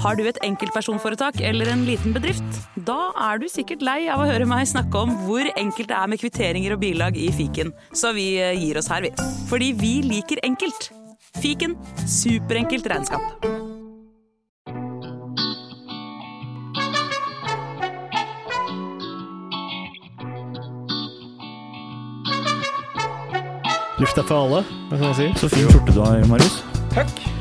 Har du et enkeltpersonforetak eller en liten bedrift? Da er du sikkert lei av å høre meg snakke om hvor enkelt det er med kvitteringer og bilag i fiken, så vi eh, gir oss her, vi. Fordi vi liker enkelt. Fiken superenkelt regnskap. Lufta for alle, hva skal man si. Så fin skjorte du har, Marius. Takk.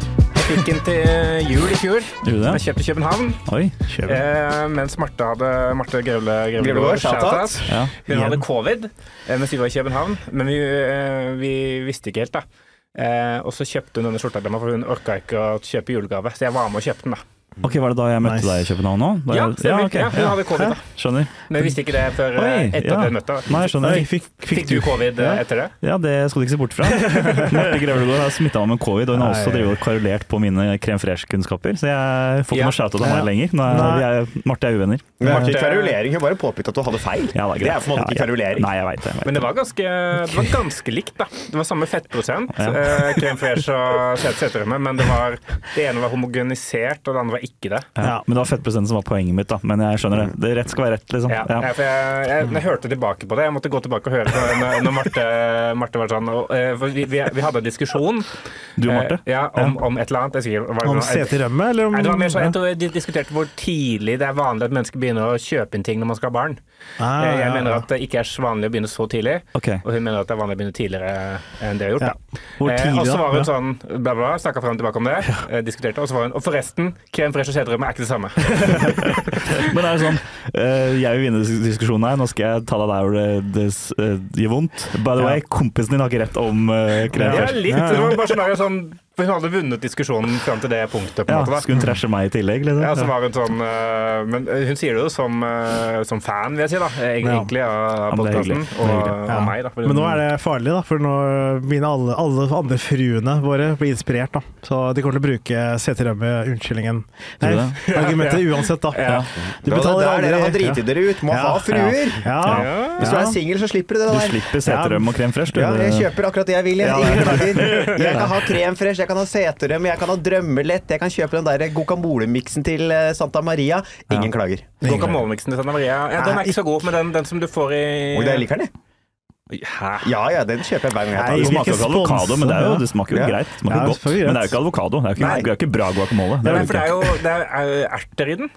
Fikk den til jul i fjor. Gjorde Jeg det? kjøpte i København. Oi. Eh, mens Marte hadde Marte Grevle Grevlegård, shout-out. Ja. Hun hadde covid eh, mens vi var i København, men vi, eh, vi visste ikke helt, da. Eh, og så kjøpte hun denne skjorta til meg, for hun orka ikke å kjøpe julegave. Så jeg var med og kjøpte den, da. Ok, Var det da jeg møtte Nice. deg i København òg? Ja, jeg- ja, ok. Ja, hun hadde covid, da. Skjønner. Men jeg visste ikke det før eh, Oi, etter ja. at jeg møtte. Nei, skjønner. Fikk, fikk, Fikk du covid ja. etter det? Ja, det skal du ikke se bort fra. Marte Grevlegård har smitta meg med covid, og hun har også drevet karolert på mine Krem fresh-kunnskaper, så jeg får ikke Ja. noe shout-out av meg lenger. Nå er, er, Marte er uvenner. Men det Marte- kverulering, hun bare påpekt at du hadde feil. Ja, det er på en måte ikke karulering Nei, jeg vet det. jeg vet Men det var ganske, det var ganske likt, da. Det var samme fettprosent. Ja. Eh, Crème fresh og set- seterømme, men det, var, det ene var homogenisert, og det andre var ikke det. Ja, men det var fettprosenten som var poenget mitt, da. Men jeg skjønner det. det rett skal være rett, liksom. Ja, Ja. ja, for jeg, jeg, jeg hørte tilbake på det, jeg måtte gå tilbake og høre på når, når Marte, Marte var sånn og, eh, for vi, vi, vi hadde en diskusjon Du og Marte? eh, ja, om, om et eller annet. Jeg var det Om noe- seterømme, eller om Nei, det var mer sånn, jeg tror de diskuterte hvor tidlig det er vanlig at mennesker begynner å kjøpe inn ting når man skal ha barn. Ah, jeg, jeg ja, mener ja. at det ikke er så vanlig å begynne så tidlig, okay. og hun mener at det er vanlig å begynne tidligere enn det har gjort. Ja. Hvor tidlig, Eh, og så var hun Ja. sånn, bla, bla, bla, snakka fram og tilbake om det, eh, diskuterte, og så var hun Og forresten, krem fresh og seterømme er ikke det samme. Men er det sånn eh, Jeg vil vinne diskusjonen her, nå skal jeg ta deg der hvor det, det eh, gjør vondt. By the way, kompisen din har ikke rett om uh, krem Ja, fresh. litt. Ja, ja. Det var bare sånn, sånn hun hadde vunnet diskusjonen fram til det punktet. på en Ja, måte da. skulle hun trashe meg i tillegg, liksom? Ja, så var hun sånn uh, Men øh, hun sier det jo som, uh, som fan, vil jeg si, da. egentlig, Ja. Egentlig av det er podkasten. Det Og. Ja. og meg, da. Men nå er det farlig, da, for nå mine alle, alle andre fruene våre blir inspirert. da. Så de kommer til å bruke seterømme unnskyldningen. Nei, du argumentet uansett, da. Ja. Du Det betaler der dere har driti dere ut. Må Ja. ha fruer. Ja. Ja. Hvis du er singel, så slipper du det Du der. slipper seterøm og krem fresh, du. Ja, jeg kjøper akkurat det jeg vil. Jeg. Ja, Ingen klager. Jeg kan ha krem fresh, jeg kan ha seterøm, jeg kan ha drømmelett, jeg kan kjøpe den der guacamole-miksen til eh, Santa Maria. Ingen klager. Guacamole-miksen til Santa Maria. Ja, den er ikke så god, men den, den som du får i Og jeg liker den, jeg. Hæ? Ja ja, den kjøper jeg hver gang jeg tar Det smaker jo avokado, men det, er jo, det smaker jo ja. greit. Det smaker Ja, godt. Men det er jo ikke avokado. Det er jo ikke, det er ikke bra guacamole. Det Nei, er for det er jo det er erter i den.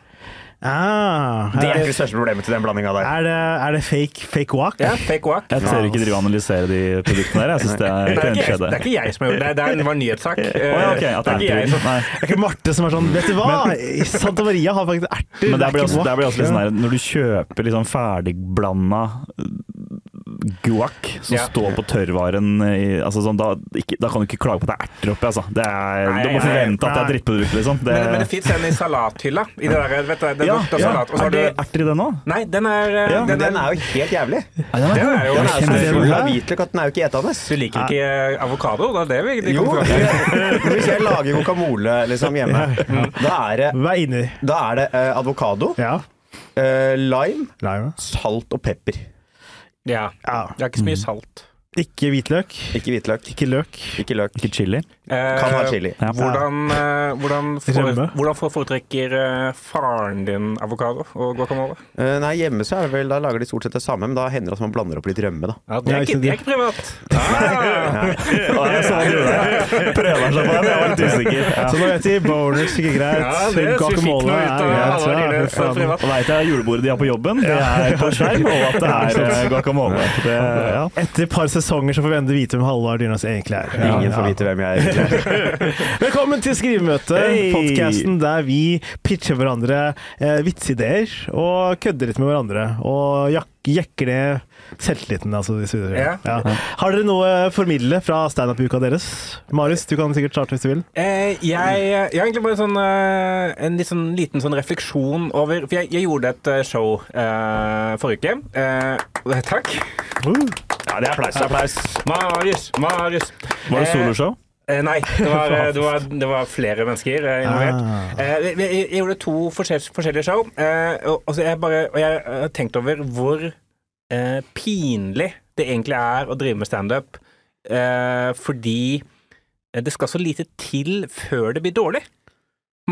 Ah, Det er er, ikke det største problemet til den blandinga der. er, det, er det fake, fake walk? Ja, fake walk. Jeg tør ikke drive og analysere de produktene der. Jeg synes det er Det er, ikke det er ikke jeg som har gjort det, det var en nyhetssak. Oh, ja, okay, det er ikke jeg som Nei. Det er ikke Marte som er sånn Vet du hva? Santa Maria har faktisk erter. Men der er blir også, det blir også litt sånn her Når du kjøper liksom ferdigblanda guac som Ja. står på tørrvaren i, altså sånn, da, ikke, da kan du ikke klage på at det er erter oppi. Altså. Det er, Nei, du må nei, forvente at det er drittprodukt, liksom. Det, Men, men det fins en i salathylla. I det der, vet du, det ja, ja. salat. Er det du erter i den òg? Nei, den er, eh, Ja, Men den er jo helt jævlig. Den er Den er jo så full av hvitløk at den er jo ikke etende. Du liker ikke avokado? Det er det vi de Jo, kommer fram til. men hvis jeg lager guacamole liksom, hjemme, da er det, da er det eh, avokado, Ja. Uh, lime, Lime. salt og pepper. Ja. ja. Det er ikke så mye salt. Ikke hvitløk. Ikke hvitløk, Ikke løk. ikke løk. Ikke chili? Eh, Kan ha chili. Ja. Hvordan, eh, hvordan, fore, hvordan foretrekker eh, faren din avokado og guacamole? Eh, nei, hjemme så er det vel, da lager de stort sett det samme, men da hender det at man blander opp litt rømme, da. Ja, det, er ikke det er ikke privat. Ah. Ja, jeg så han det. Prøver seg på den, jeg var litt usikker. Ja. Så nå vet de bonus ikke greit. Ja, det- så vi Guacamole er greit. Ja, Og veit jeg julebordet de har på jobben, det er på skjerm, og at det er eh, guacamole. Det, ja. Etter et par sesonger så får vi endelig vite hvem Halvard Dyrnes egentlig er. Ja, Ingen får vite hvem jeg er. Velkommen til Skrivemøte, hey. podkasten der vi pitcher hverandre eh, vitseideer og kødder litt med hverandre. Og jekker ned selvtilliten. Altså, hvis vi- Ja. Har dere noe å formidle fra standup-uka deres? Marius, du kan sikkert starte hvis du vil. Eh, jeg, jeg har egentlig bare sånn, eh, en litt sånn, liten sånn refleksjon over For jeg, jeg gjorde et eh, show eh, forrige uke. Eh, takk. ja, det er applaus. applaus. Marius, Marius. Var det Eh, soloshow? Eh, nei, det var, eh, det, var, det var flere mennesker eh, involvert. Ah. Eh, jeg, jeg, gjorde to forskjellige show, eh, og, og, jeg bare, og jeg har tenkt over hvor eh, pinlig det egentlig er å drive med standup, eh, fordi det skal så lite til før det blir dårlig.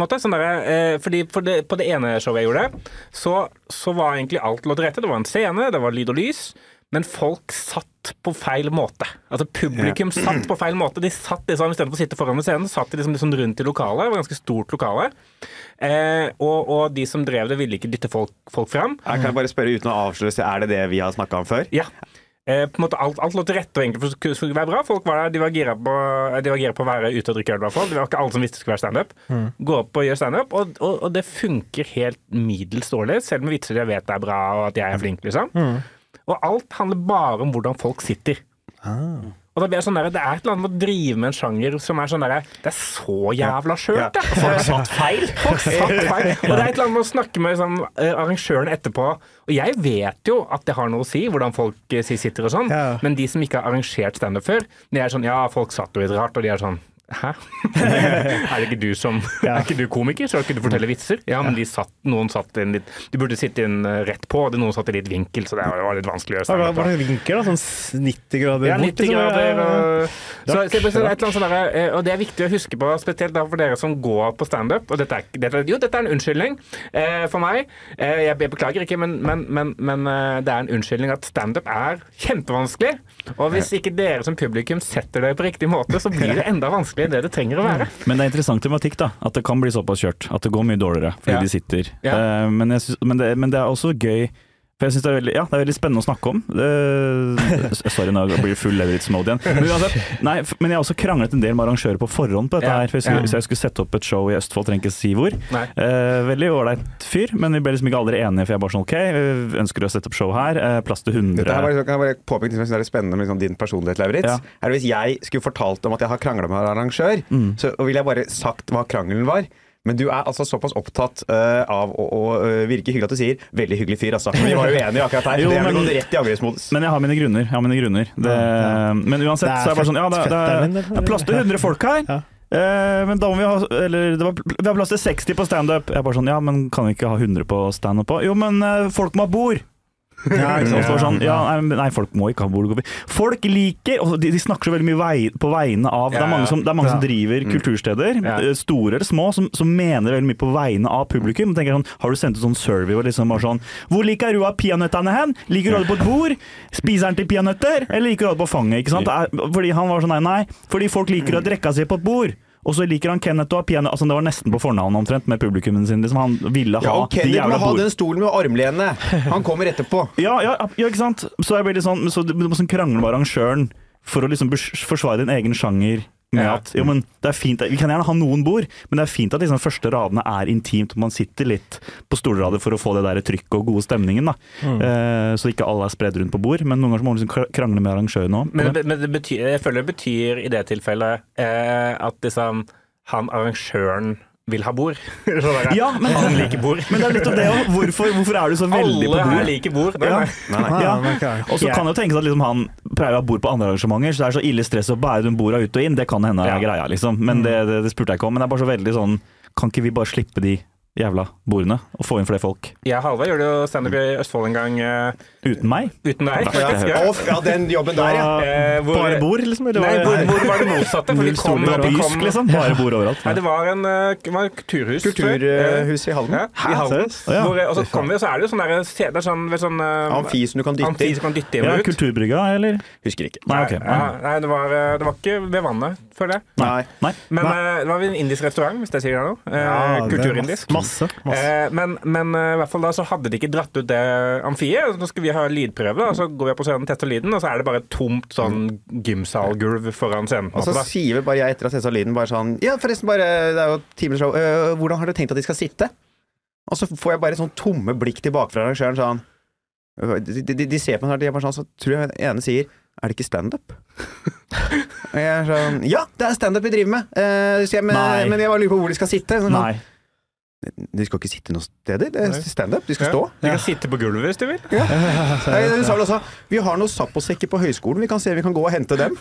På, sånn der, fordi for det, På det ene showet jeg gjorde, så, så var egentlig alt lå til rette. Det var en scene, det var lyd og lys, men folk satt på feil måte. Altså Publikum satt på feil måte. De satt liksom, Istedenfor å sitte foran ved scenen, satt de liksom, liksom rundt i lokalet. Det var ganske stort lokale. Eh, og, og de som drev det, ville ikke dytte folk, folk fram. Jeg kan bare spørre uten å avsløre, er det det vi har snakka om før? Ja. Eh, på en måte alt, alt lå til rette for at det skulle være bra. Folk var der, de var gira på, de var gira på å være ute og drikke øl. i hvert fall. Det var ikke alle som visste det skulle være standup. Gå opp og gjøre standup, og, og, og det funker helt middels dårlig, selv med vitser jeg vet er bra og at jeg er flink, liksom. Og alt handler bare om hvordan folk sitter. Og da blir jeg sånn der, Det er et eller annet med å drive med en sjanger som er sånn der, Det er så jævla skjørt, det! Folk satt feil! Folk satt feil. Og det er et eller annet med å snakke med liksom, eh, arrangøren etterpå. Og jeg vet jo at det har noe å si hvordan folk eh, sitter og sånn, Ja. men de som ikke har arrangert standup før, de er sånn Ja, folk satt jo litt rart, og de er sånn Hæ? er det ikke du som Ja. Er ikke du komiker? så Skal ikke du fortelle vitser? Ja, men de satt, noen satt inn litt Du burde sitte inn eh, rett på, og noen satt i litt vinkel, så det var litt vanskelig å gjøre Hva slags vinkel, da? Sånn 90 grader Ja, 90 liksom? grader. Og, så, så, der, eh, og det er viktig å huske på, spesielt da for dere som går på standup. Og dette er, dette, jo, dette er en unnskyldning eh, for meg. Eh, jeg, jeg beklager ikke, men, men, men, men eh, det er en unnskyldning at standup er kjempevanskelig. Og hvis ikke dere som publikum setter det på riktig måte, så blir det enda vanskeligere enn det det trenger å være. Men det er interessant tematikk, da. At det kan bli såpass kjørt. At det går mye dårligere fordi Ja. de sitter. Ja. Eh, men, synes, men, det, men det er også gøy for jeg synes det er, veldig, ja, det er veldig spennende å snakke om. Eh, sorry, nå blir det full Leveritz-mode igjen. Men, altså, nei, men jeg har også kranglet en del med arrangører på forhånd på dette. Ja, her, for jeg skulle, ja. Hvis jeg skulle sette opp et show i Østfold, trenger ikke si hvor. Eh, veldig ålreit fyr, men vi ble liksom ikke aldri enige, for jeg bare sånn OK, ønsker å sette opp show her. Eh, plass til 100 Dette her bare, kan jeg bare påpeke noe som er spennende med liksom din personlighet, Leveritz. Ja. Er det Hvis jeg skulle fortalt om at jeg har krangla med en arrangør, så ville jeg bare sagt hva krangelen var. Men du er altså såpass opptatt uh, av å, å eh, virke hyggelig at du sier 'veldig hyggelig fyr', altså. Men vi var jo enige akkurat her. Jo, det er men- rett i angrepsmodus. Men jeg har mine grunner. Jeg har mine grunner. Det, Men uansett, Det er så er det bare sånn Ja, det, det, er, er plass til 100 folk her. Ja. Eh, men da må vi ha Eller det var, vi har plass til 60 på standup. Jeg er bare sånn Ja, men kan vi ikke ha 100 på standup òg? Jo, men folk må ha bord! Ja, sånn, ja, nei, folk må ikke ha boligkopi. Folk liker og de, de snakker så veldig mye vei, på vegne av Det er mange som, er mange som driver kultursteder, eh, store eller små, som, som mener veldig mye på vegne av publikum. Tenker sånn, Har du sendt ut sånn survey hvor liksom bare sånn Hvor liker du ha peanøttene hen? Liker du det på et bord? Spiser han til peanøtter? Eller liker du det på fanget? Ikke sant? Fordi han var sånn nei, nei. Fordi folk liker å drikke seg på et bord. Og så liker han Kenneth og ha. Altså, det var nesten på fornavnet omtrent med publikummet sin. Liksom, han ville ha Ja, og Kenneth må ha den stolen med armlene. Han kommer etterpå. Ja, ja, ja, ikke sant? Så jeg blir litt sånn, så du må sånn krangle med arrangøren for å liksom forsvare din egen sjanger. Med Ja. at, jo, men det er fint, Vi kan gjerne ha noen bord, men det er fint at liksom første radene er intimt, og man sitter litt på stolrader for å få det der trykket og gode stemningen. da. Eh, så ikke alle er spredd rundt på bord, men noen ganger må man liksom krangle med arrangøren òg. Men, det, men det betyr, jeg føler det betyr i det tilfellet eh, at liksom han arrangøren vil ha bord. Der, Ja, men- han liker bord. Men det er litt om det òg. Hvorfor, hvorfor er du så veldig på bord? Alle her liker bord. Nei, Ja. nei. Nei, nei. Ja. Og så kan det jo tenkes at liksom han pleier å ha bord på andre arrangementer, så det er så ille stress å bære dem borda ut og inn. Det kan hende er Ja. greia, liksom. Men det, det, det spurte jeg ikke om. Men det er bare så veldig sånn Kan ikke vi bare slippe de jævla bordene og få inn flere folk? Jeg og Halvard gjorde jo standup i Østfold en gang Uh, Uten meg? uten deg. Ja. faktisk, ja. Å, ja, den jobben der, ja. Uh, hvor- Bare bord, liksom? Eller Nei, var hvor, hvor var det motsatte? For de kom, og Bysk, kom liksom. Bare bord overalt. Nei, det var en eh, det var kulturhus. Kulturhus i Halden. Ja, i Halden. Ja. Hvor, og så kom vi, og så er det jo sånn der, er sånn, sånn uh, Amfi som du kan dytte amfi kan dytte inn Ja, og ut. Kulturbrygga, eller? Husker ikke. Nei, ok. Ja, nei, det var, det var ikke ved vannet, føler jeg. Nei. Nei. Men Nei. eh, det var en indisk restaurant, hvis jeg sier det nå. Eh, Ja, Kulturindisk. Masse. masse. Eh, men men eh, i hvert fall da så hadde de ikke dratt ut det amfiet. Nå skal vi ha lydprøve, da, og så går vi opp på scenen, tester lyden, og så er det bare et tomt sånn gymsalgulv foran scenen. Og så da. sier vi bare jeg etter å ha testa lyden bare sånn Ja, forresten, bare Det er jo timeshow. Uh, hvordan har dere tenkt at de skal sitte? Og så får jeg bare sånn tomme blikk tilbake fra arrangøren sånn de, de, de ser på meg de bare sånn, så tror jeg den ene sier Er det ikke standup? Og jeg er sånn Ja, det er standup vi driver med! Eh, jeg, men, men jeg bare lurer på hvor de skal sitte. Sånn, Nei. De skal ikke sitte noen steder. Det er standup. De skal Ja. stå. De kan sitte på gulvet hvis de vil. Nei, Hun sa vel også Vi har noen Zappo-sekker på høyskolen. Vi kan se om vi kan gå og hente dem.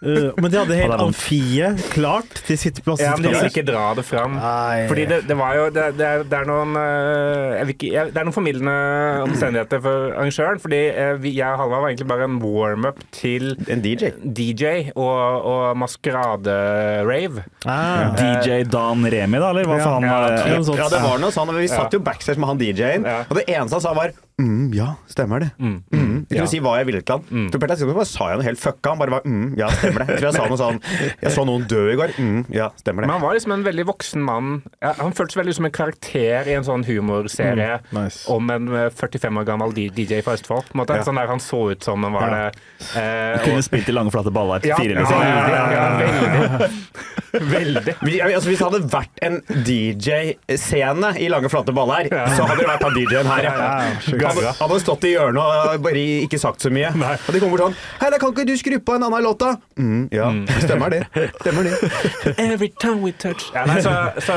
Uh, men de hadde helt amfiet klart til sitteplasser. Ja, men de vil ikke dra det fram. Nei. Fordi det, det var jo Det, det, er, det er noen eh, jeg vil ikke, jeg, Det er noen formildende omstendigheter for arrangøren. Fordi eh, vi, jeg og Halvard var egentlig bare en warm-up til En DJ. DJ og, og maskerade-rave. Ah. DJ Dan Remi, da, eller hva Ja. faen? Ja, sånt. Ja, det var noe sånn. Vi satt jo backstage med han DJ-en, Ja. og det eneste han sa, var mm, ja, stemmer det. Mm. Mm. Jeg kunne Ja. si hva jeg ville til han. Mm. Petter bare sa jeg noe helt fucka. Han bare var mm, ja, stemmer det. Jeg tror jeg sa noe sånn Jeg så noen dø i går. Mm, ja, stemmer det. Men han var liksom en veldig voksen mann. Ja, han føltes veldig som en karakter i en sånn humorserie nice. om en eh, 45 år gammel DJ fra Østfold. På en måte. Ja. Sånn der Han så ut som han var Ja. det. eh, Du kunne og- spilt i lange, flate baller. ja, Fire, ja, ja, ja, ja, veldig. Vi, altså, hvis det hadde vært en DJ-scene i Lange flate baller, så hadde det vært han DJ-en her. Ja. Ja, sjukt. Han hadde- stått i hjørnet og bare ikke sagt så mye. Og de kommer bort sånn Hei, da kan ikke du skru på en annen låt, da? Mm, ja, stemmer det. Stemmer det. Every time we touch ja, nei, Så, så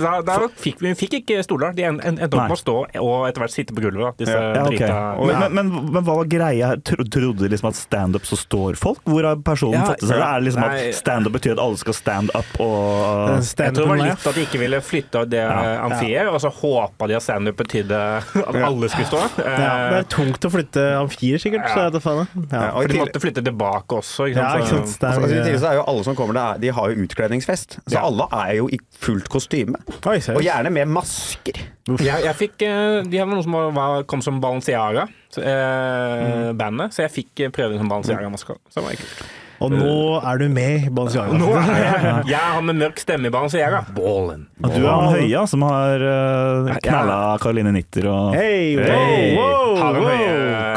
da, da fikk vi, fikk ikke stoler. De en- en- endte opp med å stå og etter hvert sitte på gulvet. Da, disse Ja, okay. drita men, men, men, men hva var greia? Tro- Trodde de liksom at standup så står folk? Hvor har personen Ja, fått det seg? Er det liksom Nei. at standup betyr at alle skal stand up og Jeg tror det var litt at de ikke ville flytte det Ja. amfiet, og så håpa de at standup betydde at alle skulle stå. Ja, det Eh, er tungt å flytte amfier, sikkert. Så jeg vet faen. Ja. Ja, og For de måtte flytte tilbake også. Ikke Ja, ikke sant. Er Altså, I tillegg så er jo alle som kommer der, de har jo utkledningsfest. Så Ja. alle er jo i fullt kostyme. Oi, Og gjerne med masker. Jeg, jeg fikk, eh, De hadde noen som var, kom som Balenciaga, så, eh, bandet, så jeg fikk eh, prøve som Balenciaga-maske. Så det var kult. Og nå er du med i Balenciaga. Nå er jeg, jeg er han med mørk stemme i Balenciaga. Ballen. Ballen. du er han høya som har uh, knalla Karoline Nitter og Hei, wow, wow, Har wow.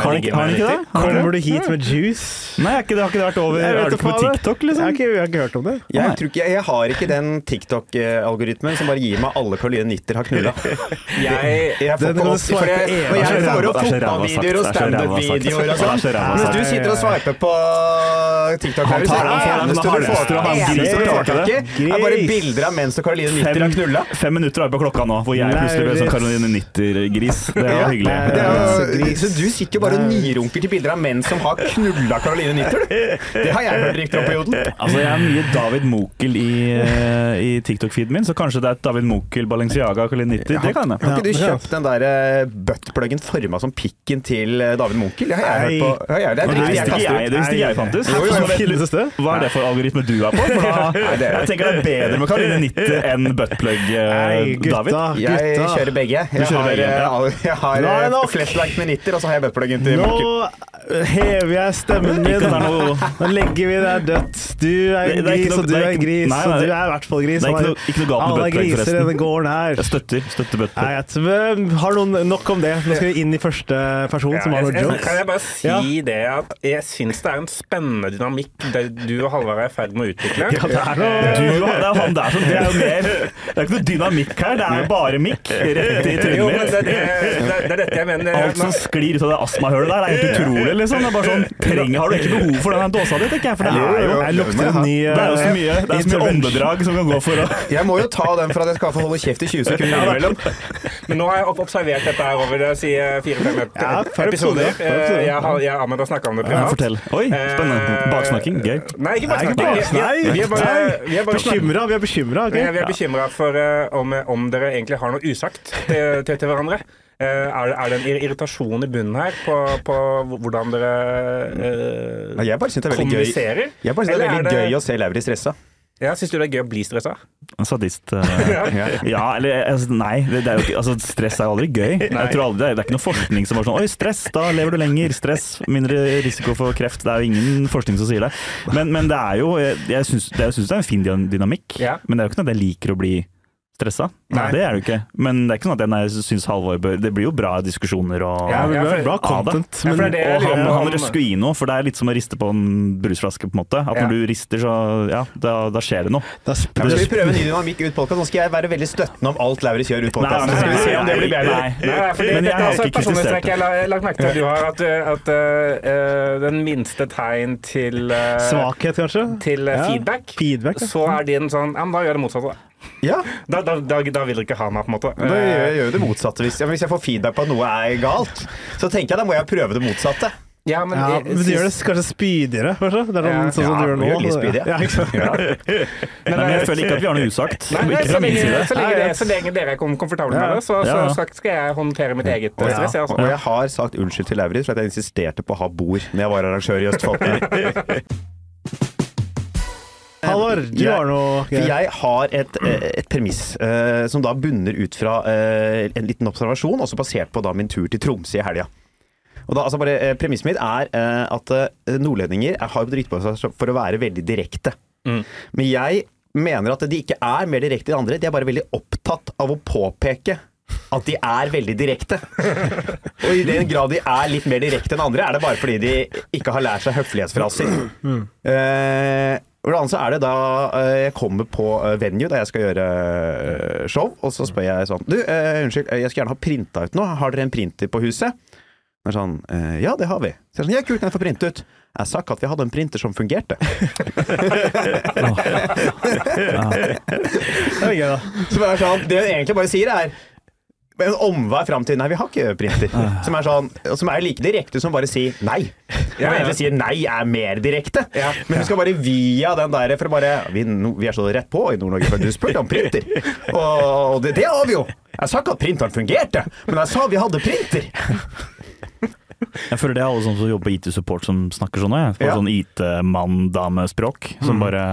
Har han ikke- har han ikke det? Kommer du hit med juice? Nei, har ikke det, har ikke vært over Jeg Er du ikke på TikTok, TikTok, Jeg har liksom? ikke, jeg har ikke hørt om det. Jeg, tror ikke, jeg har ikke den TikTok-algoritmen som bare gir meg alle Karoline Nitter har knulla. Jeg, Jeg får ikke opp, for jeg, når jeg får opp er fotballvideoer og er standup-videoer og sånn, mens du sitter og sveiper på TikTok Han her, så tar den det eneste du får og tak i, er bare bilder av mens Karoline Nitter har knulla. Fem minutter har vi på klokka nå, hvor jeg plutselig ble sånn Caroline Nitter-gris. Det var hyggelig. Er så du sitter jo bare og nirunker til bilder av menn som har knulla Caroline Nyttel? Det har jeg hørt rykter om på Jodel. Altså, jeg er mye David Mokel i, eh, i TikTok-feeden min, så kanskje det er et David Mokel, Balenciaga, Caroline Nyttel. Det kan jeg. Har ikke du kjøpt den der eh, buttpluggen forma som pikken til eh, David Mokel? Det har jeg hørt på. Ja, det jeg visste ikke jeg, det visste ikke jeg fantes. Hva er det for algoritme du er på? For da, jeg tenker det er bedre med Caroline Nyttel enn buttplug, David. Jeg kjører begge. Jeg kjører har, jeg har flashlight med nitter, og så har jeg buttpluggen Nå. Hever jeg stemmen min. Er noe- Nå legger vi deg dødt. Du er en er gris, og du er er en gris, Nei, og nei, du er i hvert fall gris. Det er ikke noe, ikke noe Alle er griser i denne gården her. Jeg støtter, støtter jeg har noen nok om det. Nå skal vi inn i første person som har noen jokes. kan jeg bare si Ja. det at jeg syns det er en spennende dynamikk det du og Halvard er i ferd med å utvikle. Ja, det er Du, det er han der som Det er jo mer Det er ikke noe dynamikk her, det er bare mikk rett i trynet mitt. det, det, det, det er dette jeg mener. Alt som sklir ut av det astmahølet der, er helt utrolig, liksom. Det er bare sånn trenger, Har du ikke behov for den dåsa di, tenker jeg, for det er jo Jeg lukter en ny det er jo så eh, mye, det er så mye åndedrag som kan gå for å Jeg må jo ta den for at jeg skal få holde kjeft i 20 sekunder innimellom. Men nå har jeg observert dette her over eh, si, fire-fem ep episoder. episoder, fem episoder. Eh, Jeg har jeg Ahmed har snakka om det ja, privat. Fortell. Oi, spennende. Eh, Baksnakking. Gøy. Nei, ikke baksnakking. Vi, er bare, vi er Bekymra, vi er bekymra. bekymra for eh, om, om dere egentlig har noe usagt til, til, til hverandre. Eh, er, det- er det en irritasjon i bunnen her på, på hvordan dere eh, Nei, Jeg bare synes det er veldig gøy kommuniserer? Jeg bare synes det er er er veldig det- gøy å se Lauri stressa. Ja, Syns du det er gøy å bli stressa? Sadist. Uh, Ja, eller altså, Nei, det, det er jo ikke, altså, stress er jo aldri gøy. Jeg tror aldri, det, er, er ikke noe forskning som er sånn Oi, stress, da lever du lenger. Stress, mindre risiko for kreft. Det er jo ingen forskning som sier det. Men, men det er jo Jeg, jeg syns det, det er en fin dynamikk, Ja. men det er jo ikke noe jeg liker å bli stressa. Nei. Det er du ikke. Men det er ikke sånn at jeg nei, syns Halvor bør Det blir jo bra diskusjoner og Ja, det Ja, blir for- bra content. Ja, Men det det og han, han røsker i noe, for det er litt som å riste på en brusflaske, på en måte. At Ja. når du rister, så Ja, da, da skjer det noe. da Ja, Skal vi prøve en ny dynamikk ut podkast. Nå skal jeg være veldig støttende om alt Lauritz gjør ut podcasten. Nei, Så skal vi se om det blir bedre. Nei, Nei, fordi Men jeg har også ikke kritisert jeg har lagt merke til at du har. At, uh, at uh, den minste tegn til, uh, Svakhet, kanskje? til uh, Ja. feedback, Feedback, ja. så er din sånn Ja, men da gjør jeg det motsatte. Ja, Da, da, da, da vil dere ikke ha meg, på en måte. da gjør jeg det motsatte. Hvis, ja, hvis jeg får feedback på at noe er galt, så tenker jeg da må jeg prøve det motsatte. Ja, men, Ja, det- men du gjør det kanskje spydigere, kanskje? Det er sånn, Ja. sånn som Ja, du gjør nå. gjør litt. Ja? Men, Nei, men eh, jeg føler ikke at vi har noe usagt. Nei, nei, så, lenge, så, lenge det, så lenge dere er kom komfortable med det, så, så skal, skal jeg håndtere mitt eget eh, stress. Jeg, Og altså. jeg har sagt unnskyld til Lauritz for at jeg insisterte på å ha bord når jeg var arrangør i Østfold. Halvor, du Jeg- har noe greier. jeg har et, eh, et premiss eh, som da bunner ut fra eh, en liten observasjon, også basert på da min tur til Tromsø i helga. Og da, altså bare, eh, Premisset mitt er eh, at eh, nordlendinger er- har dritt på seg for å være veldig direkte. Mm. Men jeg mener at de ikke er mer direkte enn andre, de er bare veldig opptatt av å påpeke at de er veldig direkte. Og i den grad de er litt mer direkte enn andre, er det bare fordi de ikke har lært seg høflighetsfraser. Eh, og så er det da eh, jeg kommer på eh, venue da jeg skal gjøre show, og så spør jeg sånn Du, eh, unnskyld, jeg skulle gjerne ha printa ut noe. Har dere en printer på huset? Det er sånn eh, Ja, det har vi. Så jeg er sånn, ja, kult, jeg får printe ut? Jeg sa ikke at vi hadde en printer som fungerte. Det er gøy, da. det er sånn, det hun egentlig bare sier er en omvei fram til Nei, vi har ikke printer. Som er, sånn, som er like direkte som bare si nei. Jeg vil egentlig si nei er mer direkte. Ja. Men du skal bare via den der for å bare vi, no- vi er så rett på i Nord-Norge, for du spurte om printer. Og det, det har vi jo. Jeg sa ikke at printeren fungerte, men jeg sa vi hadde printer. Jeg føler det er alle som jobber på IT-support som snakker sånn. òg. Ja. sånn IT-mann-dame-språk. Som bare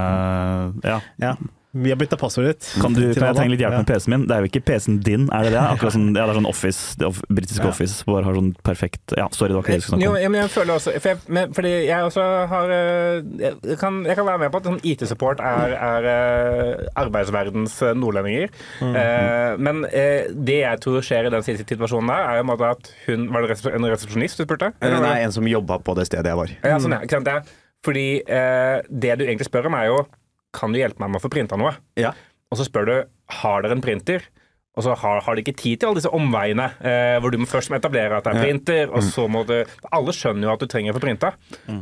Ja. Ja. Vi har bytta passordet ditt. Kan, du, kan jeg trenge litt hjelp med PC-en min? Det er jo ikke PC-en din, er det det? Akkurat sånn, ja, det er sånn Office, det off- britisk Ja. Office, bare har sånn perfekt Ja, sorry, det var ikke det jeg skulle snakke om. Jo, men jeg føler også for jeg, men, Fordi jeg også har eh, Jeg kan, jeg kan være med på at sånn IT-support er, er eh, arbeidsverdens eh, nordlendinger. Eh, men eh, det jeg tror skjer i den siste situasjonen der, er jo en måte at hun Var det en resepsjonist du spurte? Eller Nei, en som jobba på det stedet jeg var. Ja, sånn, ja. Ikke sant? Ja. Fordi eh, det du egentlig spør om, er jo Kan du hjelpe meg med å få printa noe? Ja. Og så spør du har dere en printer. Og så har, har de ikke tid til alle disse omveiene, eh, hvor du må først etablere at det er printer, og så må du Alle skjønner jo at du trenger å få printa.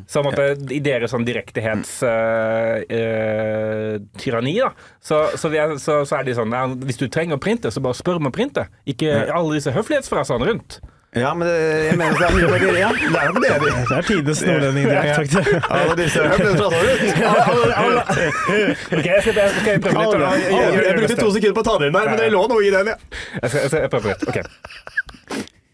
Så måtte, ja. i deres sånn direktihetstyranni, eh, tyranni, da, så, så, er, så, så er de sånn ja, Hvis du trenger å printe, så bare spør om å printe. Ikke alle disse høflighetsfrasene rundt. Ja, men det, jeg mener det er mye mer Ja, det er jo det. de- Det er tidenes nordlendingdialekt, faktisk. Alle disse Ok, jeg skal, jeg skal prøve litt. Jeg- jeg- jeg- Jeg brukte to sekunder på å ta den inn der, men det lå noe i den, ja. Jeg skal, jeg skal prøve litt. Ok.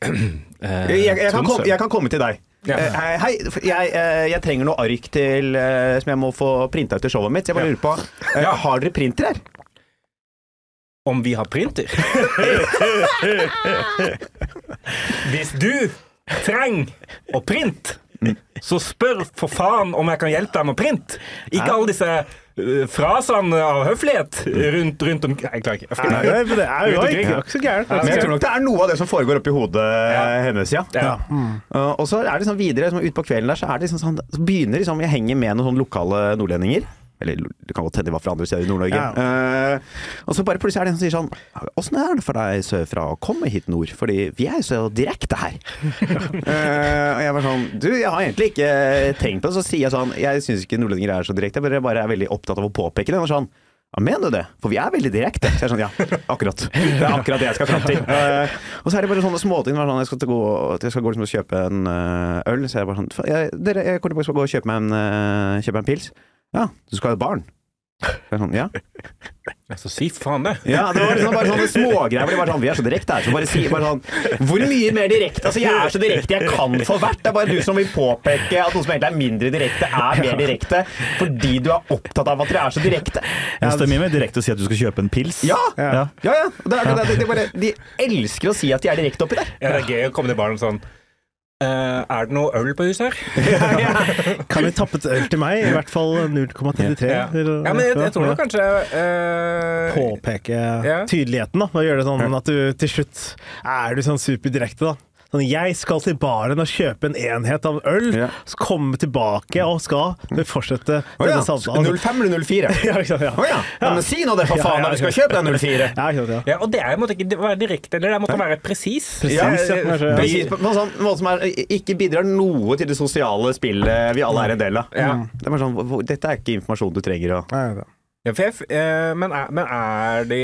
Jeg, kan komme, jeg kan komme til deg. Ja. Eh, Hei, hei, jeg, eh, jeg trenger noe ark til, eh, som jeg må få printa ut til showet mitt. Så jeg bare lurer på Har dere printer her? Om vi har printer? Hvis du trenger å printe, så spør for faen om jeg kan hjelpe deg med å printe. Ikke alle disse uh, frasene av høflighet rundt, rundt om Jeg klarer ikke. Nei, det er jo ikke, så gærent. Men jeg tror nok det er noe av det som foregår oppi hodet Ja. hennes, ja. Ja. Mm. og så er det sånn videre, liksom, ute på kvelden der, så er det liksom sånn Så begynner liksom Jeg henger med noen sånne lokale nordlendinger. Eller det kan godt hende de var fra andre steder i Nord-Norge. Ja. Uh, og så bare plutselig er det en som sier sånn Åssen er det for deg sørfra å komme hit nord? Fordi vi er jo så direkte her. Uh, og jeg var sånn Du, jeg har egentlig ikke tenkt på det. Så sier jeg sånn Jeg syns ikke nordlendinger er så direkte, jeg bare- bare er veldig opptatt av å påpeke det. Og sånn ja, mener du det? For vi er veldig direkte. Så jeg er sånn, ja, akkurat. Det er akkurat det jeg skal fram til. Uh, og så er det bare sånne småting. Sånn, jeg skal, gå, jeg skal gå liksom og kjøpe en øl. Så jeg bare sånn jeg, Dere, jeg kommer til å gå og kjøpe meg en, kjøpe meg en pils. Ja, du skal ha et barn. Så er sånn, ja. Så si faen det. ja, det var liksom bare sånne smågreier. Bare Sånn, vi er så direkte her. Så bare si bare sånn Hvor mye mer direkte? Altså, jeg er så direkte jeg kan få vært. Det er bare du som vil påpeke at noe som egentlig er mindre direkte, er mer direkte. Fordi du er opptatt av at dere er så direkte. Ja, det er mye mer direkte å si at du skal kjøpe en pils. Ja! Ja. Ja, ja. Det er, det, det, det er bare, de elsker å si at de er direkte oppi der. Ja, det er gøy å komme til barn sånn Er det noe øl på huset her? Kan vi tappe et øl til meg? I hvert fall 0,33. Ja. ja, men jeg, jeg tror nok kanskje uh, Påpeke tydeligheten, da. Og gjøre det sånn at du til slutt er du sånn superdirekte, da. Sånn, jeg skal til baren og kjøpe en enhet av øl, Ja. så komme tilbake og skal fortsette denne ja. denne samtalen. 05 eller 04? Ja, ikke sant, ja. Oh, ja. ja. Men si nå det, for faen, ja, ja, du skal kjøpe den 04. Ja, ikke sant, ja. Ja, og det er måtte ikke være direkte, eller det måtte være presis. Presis, ja, ja. Precis, på en sånn måte som er, ikke bidrar noe til det sosiale spillet vi alle er en del av. Ja. Det er bare sånn, Dette er ikke informasjon du trenger å. Ja, for jeg, eh, men, er, men er de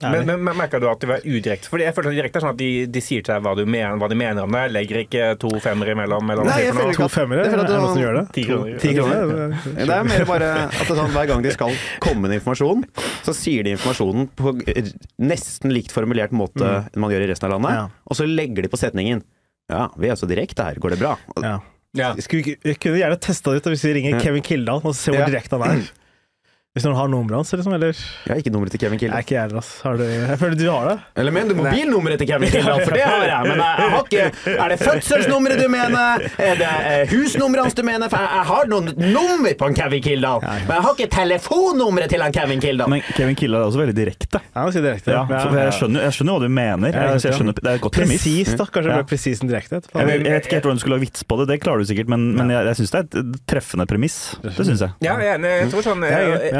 Men, men, men merker du at de var udirekte? Fordi jeg føler at direkte er sånn at de, de sier til deg hva, du mener, hva de mener om det. Legger ikke to femmere imellom. Eller Nei, jeg føler ikke To femmere? Det er for Er at det noen som gjør det? Ti kroner. Ti kroner. kroner. Det er mer bare at det er sånn, hver gang de skal komme med informasjon, så sier de informasjonen på nesten likt formulert måte enn man gjør i resten av landet, Ja. og så legger de på setningen Ja, vi er så direkte her, går det bra? Ja. Ja. Skulle vi kunne gjerne testa det ut hvis vi ringer Kevin Kildahl og ser hvor Ja. direkte han er. Hvis noen har nummeret hans, liksom, eller Jeg har ikke nummeret til Kevin Kildahl. ikke jeg heller, ass. Du Jeg føler du har det. Eller mener du mobilnummeret til Kevin Kildahl? For det har jeg, men jeg, har ikke Er det fødselsnummeret du mener? Er det eh, husnummeret hans du mener? For jeg, jeg har noen nummer på en Kevin Kildahl, men jeg har ikke telefonnummeret til en Kevin Kildahl. Men Kevin Kildahl er også veldig direkte. Ja, han sier direkte. Ja, for jeg, skjønner, jeg skjønner hva du mener. Jeg, jeg skjønner, det er et godt premiss. Presis, da. Kanskje Ja. presis enn direkte. Jeg, vet- jeg vet ikke helt hvordan du skulle lage vits på det, det klarer du sikkert, men, men jeg, jeg syns det er et treffende premiss. Det syns jeg. Ja, jeg er enig. Jeg tror sånn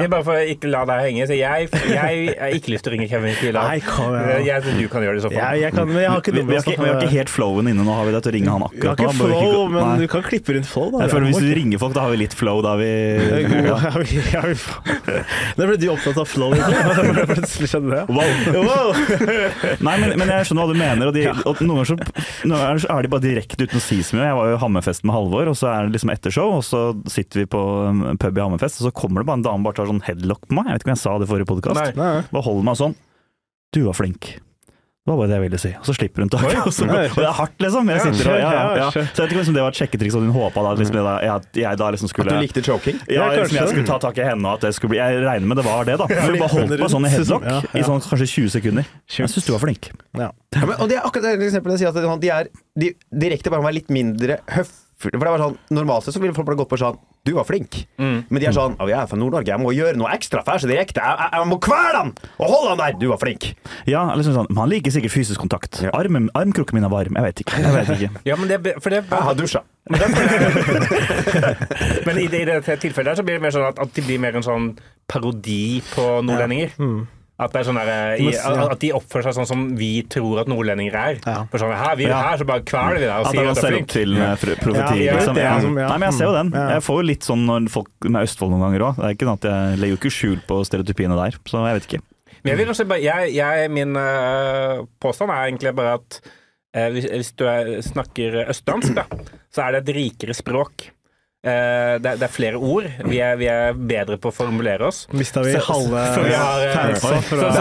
Jeg, jeg, Bare for å ikke la deg henge, så jeg, jeg har ikke lyst til å ringe Kevin Kildahl. Nei, kom igjen. Jeg tror du kan gjøre det i så fall. Ja, jeg kan, men jeg har ikke Vi, vi, har ikke, vi har ikke helt flowen inne nå, har vi det, til å ringe han akkurat Vi har ikke flow, ikke- men du kan klippe rundt flow, da. Jeg føler Hvis du er ringer folk, da har vi litt flow. Da vi ja. Nå ble du opptatt av flow. Plutselig skjedde det. Wow. Wow. Nei, men, men jeg skjønner hva du mener. Og, de, og noen ganger så, noen er de bare direkte uten å si så mye. Jeg var jo i Hammerfest med Halvor, og så er det liksom ettershow, og så sitter vi på pub i Hammerfest, og så kommer det bare en dame bare tar sånn headlock på meg. Jeg vet ikke om jeg sa det i forrige podkast. Bare holder meg sånn. Du var flink. Det var bare det jeg ville si. Og så slipper hun taket. Og, og det er hardt, liksom. Jeg sitter og, ja, ja, ja. Så jeg vet ikke om det var et sjekketriks at hun håpa da, liksom, at jeg, da liksom At du likte choking? ja, liksom, jeg skulle ta tak i henne, og at det skulle bli Jeg regner med det var det, da. Ja, Hun bare holdt på sånn i headlock i sånn kanskje 20 sekunder. Jeg syns du var flink. Ja. Ja, men, og det er akkurat det eksempelet jeg sier at de er de, direkte bare må være litt mindre høflige. For det var sånn, Normalt sett så ville folk bare gått på sånn Du var flink. Men de er sånn Å, jeg er fra Nord-Norge, jeg må gjøre noe ekstra, for jeg så direkte. Jeg, jeg, jeg må kvele han og holde han der! Du var flink. Ja, liksom sånn, Man liker sikkert fysisk kontakt. Ja. Armen, armkroken min er varm. Jeg vet ikke. Jeg vet ikke. Ja, men det, for det, Jeg har dusja. Men i det, i det tilfellet her så blir det mer sånn at, at de blir mer en sånn parodi på nordlendinger. Ja. det er sånn der, eh, i, at de oppfører seg sånn som vi tror at nordlendinger er. Ja. For sånn, her, vi, er her så bare kveler vi deg og At det sier er at du er flink. Til, fr- profeti, Ja, liksom. det er Ja. det. Nei, men jeg ser jo den. Jeg får jo litt sånn når folk med Østfold noen ganger òg. Det sånn at jeg legger jo ikke skjul på stereotypiene der, så jeg vet ikke. Men jeg vil også bare, jeg, jeg, min uh, påstand er egentlig bare at uh, hvis, hvis du er, snakker østdansk, da, så er det et rikere språk. Eh, det, er- det er flere ord. Vi er, vi er bedre på å formulere oss. Mista vi halve så vi har, eh, så- fra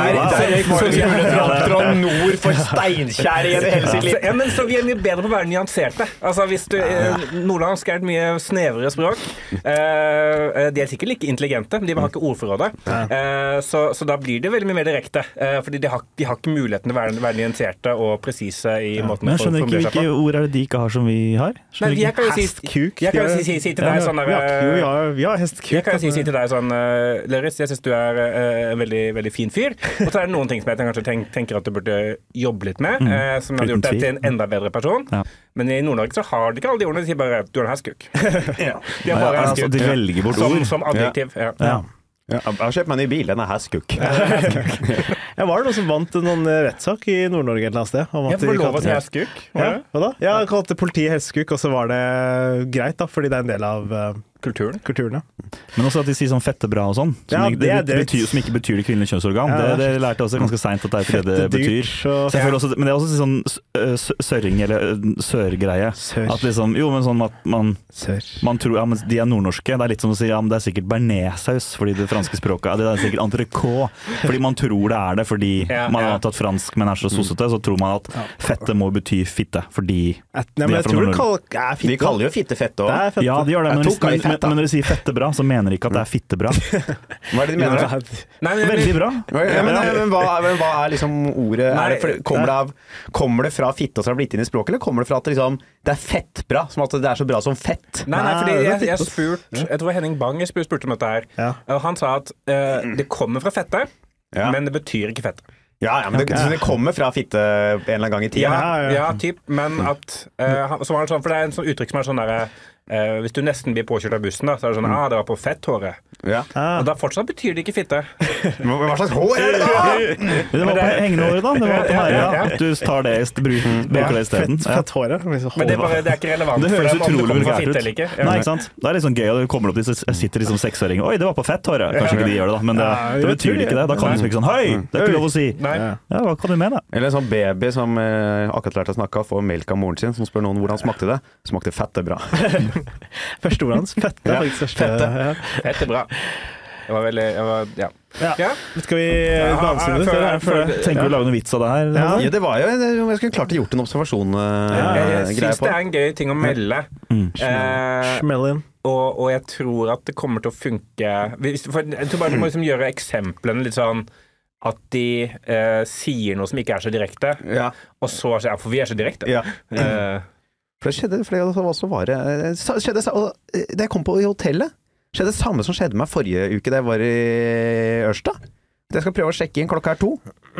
fra nord for Steinkjer igjen i hele sitt liv. ja, men, så vi er mye bedre på å være nyanserte. Altså, hvis du, eh, Nordlandsk er et mye snevrere språk. Uh, de er sikkert like intelligente, men de har ikke ordforrådet. Uh, så, så da blir det veldig mye mer direkte. fordi de har, de har ikke muligheten til å være, være nyanserte og presise i måten Men å jeg skjønner ikke hvilke ord er det de ikke har som vi har. Nei, jeg kan jo si, jeg kan jo si, si, til deg sånn der, Ja, eh, vi har hestkuk. jeg kan si, si til deg sånn uh, Løris, jeg syns du er eh, en veldig, veldig fin fyr. Og så er det noen ting som jeg kanskje tenk, tenker at du burde jobbe litt med, eh, som hadde gjort deg til en enda bedre person. Ja. Men i Nord-Norge så har de ikke alle de ordene, de sier bare 'du er en hestkuk'. De bare Ja, altså, de velger bort som, ord. som adjektiv. Ja. Ja. Jeg har kjøpt meg ny bil, den er hestkuk. Ja, var det noen som vant noen eh, rettssak i Nord-Norge et eller annet sted? om Jeg at får si det- hestkuk. Ja, hva da? Ja, kalte politiet hestekuk, og så var det greit, da, fordi det er en del av eh, Kulturen. kulturen. Ja. Men også at de sier sånn fettebra og sånn, som, Ja, det er det, betyr, som ikke betyr det kvinnelige kjønnsorgan. Ja, det, det lærte jeg også ganske seint at det er det det betyr. og- Så jeg føler også, men det er også sånn s- øh, sørring eller øh, sørgreie. Sør. At liksom, jo, men sånn at man, man tror ja, men de er nordnorske. Det er litt som å si ja, men det er sikkert bearnéssaus fordi det franske språket Det er sikkert entrecôte. Fordi man tror det er det fordi Ja, man ja. har tatt fransk, men er så sossete. Så tror man at fette må bety fitte fordi nei, men De er jeg fra tror det Nord-Norge. fitte. De kaller jo fitte fette Det òg. Ja, de gjør det, men, Men, men, når de sier fettebra, så mener de ikke at det er fittebra. Hva er det de mener? Ja. Nei, men, Veldig bra. Ja, men, men, hva, men hva er liksom ordet Nei, er det, for, kommer, det av, kommer det fra fitte og så har det blitt inn i språket, eller kommer det fra at det, liksom, det er fettbra? Som at det er så bra som fett? Nei, nei, fordi er jeg, jeg spurt Jeg tror Henning Bang jeg spurte, om dette her. Ja. Og han sa at uh, det kommer fra fette, Ja. men det betyr ikke fette. Ja, ja, men det, så det kommer fra fitte en eller annen gang i tida? Ja, Ja, ja. ja, typ, men at uh, så var det sånn, For det er en sånn uttrykk som er sånn derre eh, Hvis du nesten blir påkjørt av bussen, da, så er det sånn ah, det var på fetthåret. Ja. Ah. Og da fortsatt betyr det ikke fitte. Hva slags hår er det, da?! Det var på hengende håret, da. Det var på Ja, ja, ja. Du tar det, bruker, bruker det isteden. Fett, Ja. fett liksom. Men det er, bare, det er ikke relevant Det høres utrolig kommer vulgært ut. ikke. Ja. Nei, ikke sant? Det er litt sånn gøy, og det kommer opp disse sitter liksom seksåringer Oi, det var på fetthåret! Kanskje ikke de gjør det, da, men det, det betyr ikke det. Da kan du liksom ikke sånn Hei, det er ikke lov å si! Nei. Ja. Ja, hva kan du mene? Eller en sånn baby som eh, akkurat lærte å snakke, får melk av moren sin, som spør noen hvordan smakte det. Smakte fett, det er bra. Første ordet hans. Fette. Ja, er faktisk første. fette. Ja. Fett er bra. Det var veldig jeg var, ja. Ja. ja. Skal vi danse med det? Tenker du å lage noen vits av det her? Ja. Ja, det var jo Jeg skulle klart å gjort en observasjon eh, Ja, Jeg syns det er en gøy ting å melde. Mm. Eh, Smell in. og, og jeg tror at det kommer til å funke hvis, for Jeg tror bare du må liksom gjøre eksemplene litt sånn at de eh, sier noe som ikke er så direkte, Ja, og så sier ja, for vi er så direkte. ja. Eh, For det skjedde flere av oss var det eh, skjedde, og, eh, Da jeg kom på i hotellet, skjedde det samme som skjedde meg forrige uke da jeg var i Ørsta. Jeg skal prøve å sjekke inn, klokka er to.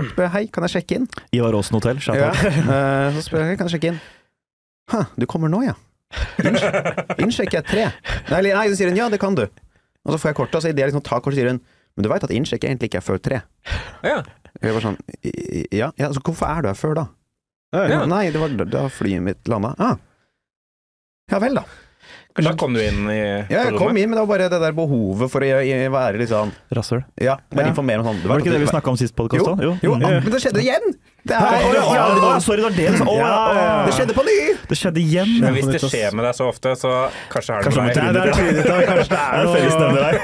Spør jeg hei, kan jeg sjekke inn? Ivar Aasen hotell, shout Ja. eh, Så spør jeg kan jeg sjekke inn. Hæ, du kommer nå, ja. Inn, inn sjekker jeg tre. Nei, nei, så sier hun ja, det kan du. Og så får jeg kortet, og så idet jeg liksom tar kortet, sier hun men du veit at innsjekk egentlig ikke er før tre. ja. Jeg var sånn «I- i- ja, ja, så hvorfor er du her før da? Ja. Nei, det var da flyet mitt landa. Ah. Ja vel, da. Da kom du inn i Ja, jeg kom inn, men det var bare det der behovet for å være litt sånn Rasshøl. Ja, bare Ja. informere om sånn Var det ikke det vi snakka om sist podkast Jo, jo. jo, Mm. men det skjedde igjen! Det, er, Å, ja, ja, sorry, det var det. oh, ja, det skjedde på ny! Det skjedde igjen. Men hvis det skjer med deg så ofte, så kanskje er det Kanskje deg. er, det er trynet, da. Kanskje det Det er noe fellesnevner der.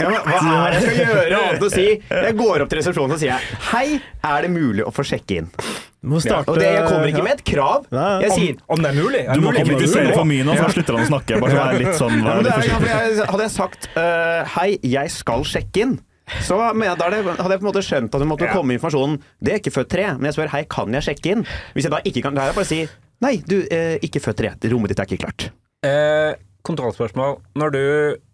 Ja, men hva er det jeg skal gjøre annet å si? Jeg går opp til resepsjonen og sier jeg, Hei, er det mulig å få sjekke inn? Må starte Og det, jeg kommer ikke med et krav. Nei. Jeg sier Om det er mulig? Er Du må ikke kritisere for mye nå, så slutter han å snakke. Bare så vær litt sånn Ja, vær litt ja, forsiktig. jeg, hadde jeg sagt uh, Hei, jeg skal sjekke inn så men, da hadde jeg på en måte skjønt at det måtte Ja. komme informasjonen Det er ikke før tre, men jeg spør hei, kan jeg sjekke inn? Hvis jeg da ikke kan, da er det bare å si nei, du, eh, ikke før tre. Rommet ditt er ikke klart. Eh, kontrollspørsmål. Når du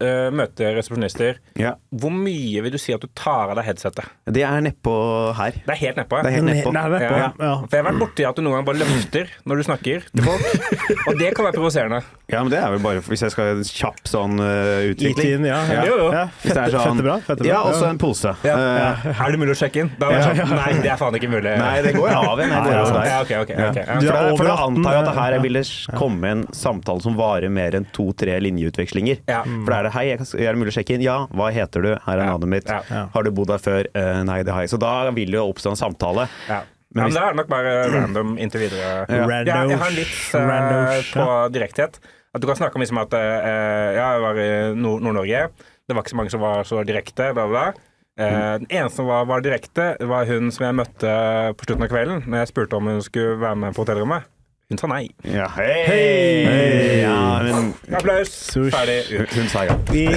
uh, møter resepsjonister, Ja. hvor mye vil du si at du tar av deg headsetet? Det er nedpå her. Det er helt nedpå. Det er helt nedpå. Nei, det. Ja. Ja. For jeg har vært borti at du noen gang bare løfter når du snakker til folk, og det kan være provoserende. Ja, men det er vel bare hvis jeg skal kjapp sånn uh, utvikling. ja. ja. Jo, jo. Fette, sånn- fette bra. Fette bra. Ja, også en pose. Eh, Er det mulig å sjekke inn? Da er det sånn, Nei, det er faen ikke mulig. nei, det går av igjen. Jeg går Ja, ja, der. Ja, ok, ok, Ja. Ja. For, da, for da over 18, antar jeg at det her ville komme en samtale som varer mer enn to-tre linjeutvekslinger. Ja. For da er det 'hei, er det mulig å sjekke inn'? Ja. Hva heter du? Her er Ja. navnet mitt. Ja. Ja. Har du bodd her før? Uh, nei, det har jeg. Så da vil det jo oppstå en samtale. Ja. Men Men, det er nok bare random inntil videre. Ja. Ja, jeg har en vits eh, på direkthet. At du kan snakke om liksom at uh, ja, jeg var i Nord- Nord-Norge. Det var ikke så mange som var så direkte, bla, bla. Eh, den eneste som var, var direkte, var hun som jeg møtte på slutten av kvelden når jeg spurte om hun skulle være med på hotellrommet. Hun sa nei. Ja, hei! Hei! Ja, men Applaus. Sush. Ferdig. hun, hun sa ja. Vi,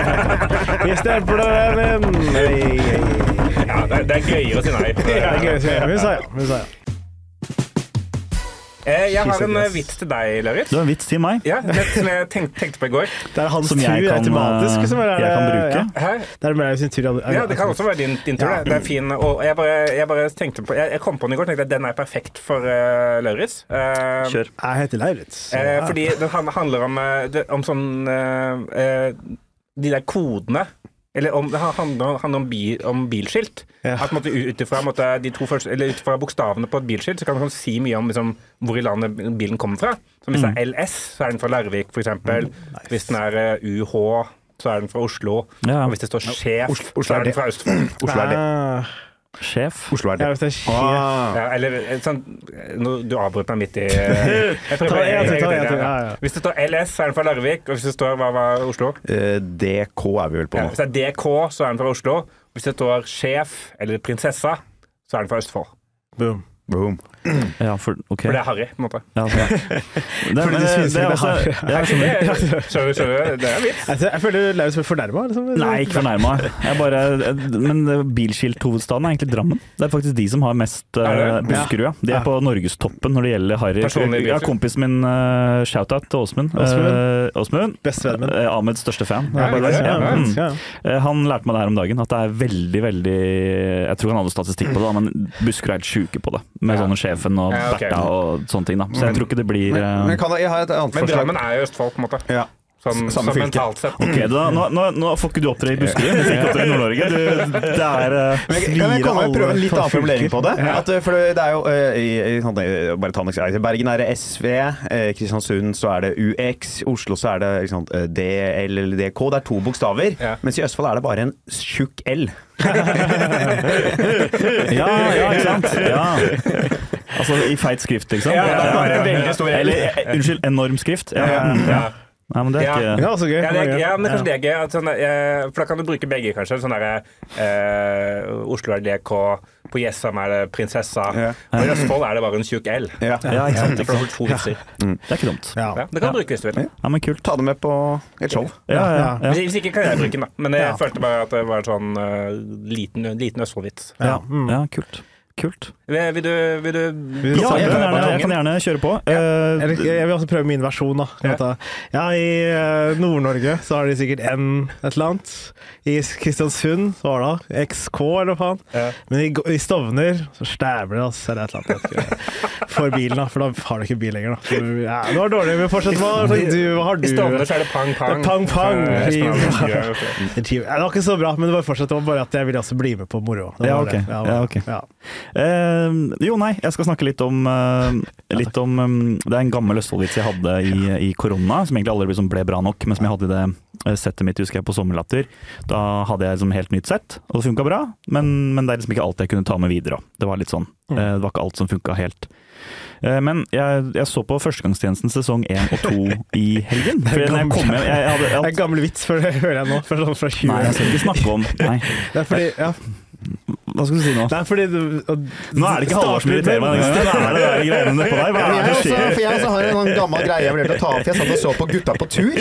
vi stempler den inn. Ja, det, er- det er gøyere å si nei. Det er gøyere å si nei. Hun sa ja. Hun sa ja. Eh, jeg har en eh, vits til deg, Lauritz. Du har en vits til meg Ja, det som jeg tenkte, tenkte på i går. Det er hans som tur jeg kan, automatisk. Som er, jeg kan bruke. Ja. Hæ? Det er sin tur. Ja, det kan også være din, din tur. Ja. det. Er fin. Og jeg bare, jeg bare tenkte på Jeg, jeg kom på den i går og tenkte at den er perfekt for uh, Lauritz. Uh, Kjør. Jeg heter Lauritz. Uh, fordi den handler om, eh, om sånn eh, eh, De der kodene. Eller om, det handler, handler om, bil, om bilskilt. Ja. At ut ifra bokstavene på et bilskilt så kan man si mye om liksom, hvor i landet bilen kommer fra. Så hvis det er LS, så er den fra Larvik, f.eks. Hvis den er UH, så er den fra Oslo. Ja. Og hvis det står sjef, Oslo- Oslo så er den fra Østfold. Oslo er det. Sjef. Oslo er ja, det. hvis det er sjef. Ah. Ja, eller eh, sånn nå, Du avbrøt meg midt i ja. ja, ja. Hvis det står LS, så er den fra Larvik. Og hvis det står hva var Oslo? Eh, DK er vi vel på nå. Ja, hvis det er DK, så er den fra Oslo. Hvis det står sjef eller prinsessa, så er den fra Østfold. Boom. Boom. Ja, for, okay. For det er Harry, på en måte. Ja, det, det, Fordi men du det, det er det også har- ja, sånn- Skjønner du? skjønner du? Det er vits. Altså, jeg føler Lauritz blir fornærma. Liksom. Nei, ikke fornærma. Bare Men bilskilthovedstaden er egentlig Drammen. Det er faktisk de som har mest uh, Er? Buskerud, ja. De er på norgestoppen når det gjelder harry. Ja, kompisen min, uh, shout-out til Åsmund. Åsmund. Eh, Bestevennen min. Ahmeds største fan. Ja, Bare ja, ja, Ja, mm. ja. Han lærte meg det her om dagen, at det er veldig, veldig Jeg tror han hadde statistikk på det, men Buskerud er helt sjuke på det. med Ja. sånne sjefen og Ja, okay. Bertha og sånne ting. da. Så jeg tror ikke det blir Men, eh, men kan, jeg har et annet Men forslag. Drammen er jo Østfold, på en måte. Ja. Sånn, Samme fylke. mentalt sett. Ok, da, nå, nå, nå får ikke du opptre i Buskerud, men fikk opptre i Nord-Norge. Det er eh, Men jeg- Kan jeg komme prøve en litt annen formulering på det? Ja. At, eh, for det er jo i, i, bare ta en eksempel. Bergen er det SV, Kristiansund så er det UX, Oslo så er det liksom, DL eller DK. Det er to bokstaver. Ja. Mens i Østfold er det bare en tjukk L. Ja, ja, ikke sant? Ja. Altså i feit skrift, liksom. Ja, ja, veldig stor. Eller, unnskyld, enorm skrift. Ja. Ja, Mm, ja. Nei, men det er Ja. ikke Ja, så gøy. Ja, det er, ja, men Ja. kanskje det er gøy. At sånn, eh, for da kan du bruke begge, kanskje. Sånn derre eh, Oslo er DK, på Jessheim er det prinsessa. Ja. Og i Østfold er det bare en tjukk L. Ja. Ja, ikke sant. For det er. Det er ikke dumt. Ja. Ja, det kan du bruke hvis du vil. Ja, men kult. Ta det med på et show. Ja, ja, ja. Hvis hvis ikke kan jeg bruke den, da. Men jeg Ja. følte bare at det var en sånn uh, liten, liten Østfold-vits. ja. Mm. ja kult. Kult. Vil, vil du, vil du Ja, jeg kan gjerne, jeg kan gjerne kjøre på. Ja. Eller, jeg vil også prøve min versjon. da. Ja. I eh, Nord-Norge så har de sikkert N et eller annet. I Kristiansund så var det XK, eller hva faen. Ja. Men i, i Stovner så stæver det, altså. Eller et eller annet. For bilen, da. For da har du ikke bil lenger, da. Så, ja, det var dårlig, men fortsett. Hva, du, hva har du I Stovner så er det pang-pang. Det pang-pang. Eh, det var ikke så bra, men det var fortsatt det var bare at jeg ville også bli med på moro. Det Ja, var ok. det. Ja, ok. Eh, jo, nei, jeg skal snakke litt om, eh, litt om eh, Det er en gammel Østfold-vits jeg hadde i, i korona, som egentlig aldri liksom ble bra nok, men som jeg hadde i det eh, settet mitt, husker jeg, på Sommerlatter. Da hadde jeg liksom helt nytt sett, og det funka bra, men, men det er liksom ikke alt jeg kunne ta med videre. Det var litt sånn. Mm. Eh, det var ikke alt som funka helt. Eh, Men jeg, jeg så på Førstegangstjenesten sesong én og to i helgen. Det er en gammel vits, for det hører jeg nå. For, for 20 Nei, jeg skal ikke snakke om Nei, Det er fordi, ja. Hva skal du si nå? Det er fordi du Nå er det ikke Halvor som irriterer meg denne gangen. Er det der greiene nedpå der. Hva er jeg, det som skjer? for jeg også har en gammel greie jeg vurderte å ta opp. Jeg satt og så på Gutta på tur.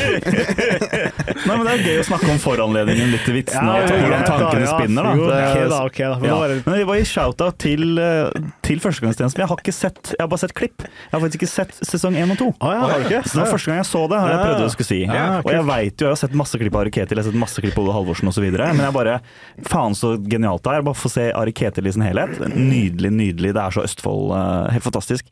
Nei, men Det er gøy å snakke om foranledningen litt til vitsene og Ja, hvordan tankene ja. spinner. da. Jo, Det er- ok da, ok da. Men Ja. det var- Men det var i shout-out til, eh, til Førstegangstjenesten. Jeg har ikke sett, jeg har bare sett klipp. Jeg har faktisk ikke sett sesong én og to. Ah, ja, har du ikke? Så det var første gang jeg så det, har jeg prøvd å skulle si. Ja, og jeg vet jo, jeg har sett masse klipp av Ketil, jeg har sett masse klipp av Ove Halvorsen osv. Men jeg bare Faen så genialt det er. Bare få se Ari Ketil i sin helhet. Nydelig, nydelig. Det er så Østfold. eh, helt fantastisk.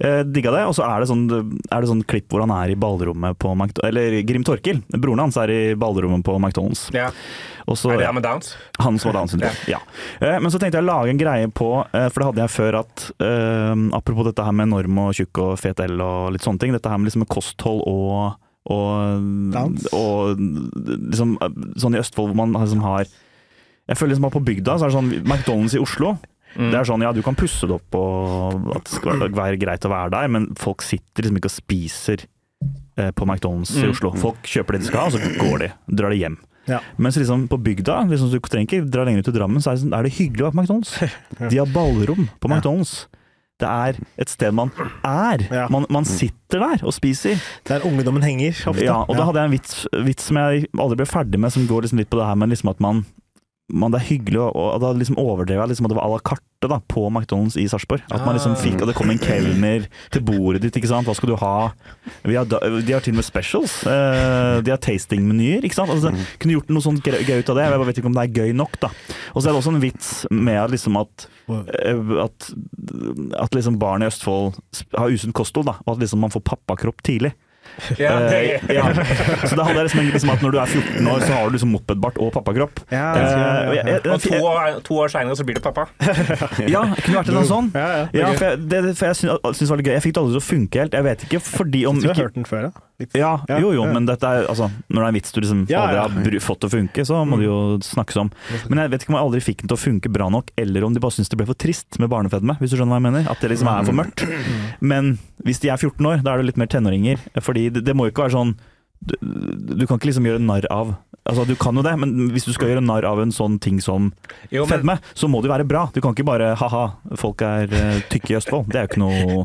Eh, digga det. Og så er det sånn, er det sånn klipp hvor han er i ballrommet på McDonald's Eller Grim Torkil, broren hans, er i ballrommet på McDonald's. Ja. Også, Er det han med downs? Han som har Downs syndrom. Ja. Eh, Men så tenkte jeg å lage en greie på, eh, for det hadde jeg før at eh, Apropos dette her med norm og tjukk og fet L og litt sånne ting. Dette her med liksom kosthold og og, og liksom eh, sånn i Østfold hvor man liksom har Jeg føler liksom at på bygda så er det sånn McDonald's i Oslo. Mm. Det er sånn, ja, Du kan pusse det opp og at det skal være- greit å være der, men folk sitter liksom ikke og spiser eh, på McDonald's i Mm. Oslo. Folk kjøper det de skal ha, og så går de. Drar de hjem. Ja. Mens liksom på bygda, liksom, du trenger ikke dra lenger ut til Drammen, så er det, sånn, er det hyggelig å være på McDonald's. De har ballrom på McDonald's. Det er et sted man er. Ja. Man, man sitter der og spiser. Der ungdommen henger, ofte. Ja, og da hadde jeg en vits, vits som jeg aldri ble ferdig med, som går liksom litt på det her med liksom at man, man Det er hyggelig, og, og da liksom overdrev jeg liksom at det var à la carte da, på McDonald's i Sarpsborg. At man liksom fikk, og det kom en kelner til bordet ditt, ikke sant. Hva skal du ha? Vi har, de har til og med specials. eh, de har tastingmenyer, ikke sant. Altså, kunne gjort noe sånt gøy ut av det. Jeg bare vet ikke om det er gøy nok, da. Og så er det også en vits med liksom at eh, at, at liksom barn i Østfold har usunt kosthold, da, og at liksom man får pappakropp tidlig. Ja, det Eh, ja. Så det handler liksom, liksom at når du er 14 år, så har du liksom mopedbart og pappakropp. Ja, ja, og jeg- jeg- Og to år, to år seinere så blir du pappa. Ja, det kunne vært noe sånn. ja, ja. Ja, for jeg, det, for jeg syns syns det var litt gøy. Jeg fikk det aldri til å funke helt. Jeg vet ikke fordi om Du har hørt den før, ja? Litt. ja, jo jo, men dette er altså Når det er en vits du liksom aldri har fått til å funke, så må det jo snakkes om. Men jeg vet ikke om jeg aldri fikk den til å funke bra nok, eller om de bare syns det ble for trist med barnefedme, hvis du skjønner hva jeg mener. At det liksom er for mørkt. Men hvis de er 14 år, da er det litt mer tenåringer. Fordi det, det må jo ikke være sånn du, du kan ikke liksom gjøre narr av Altså, du kan jo det, men hvis du skal gjøre narr av en sånn ting som Jo, men, fedme, så må det jo være bra. Du kan ikke bare ha-ha, folk er eh, tykke i Østfold. Det er jo ikke noe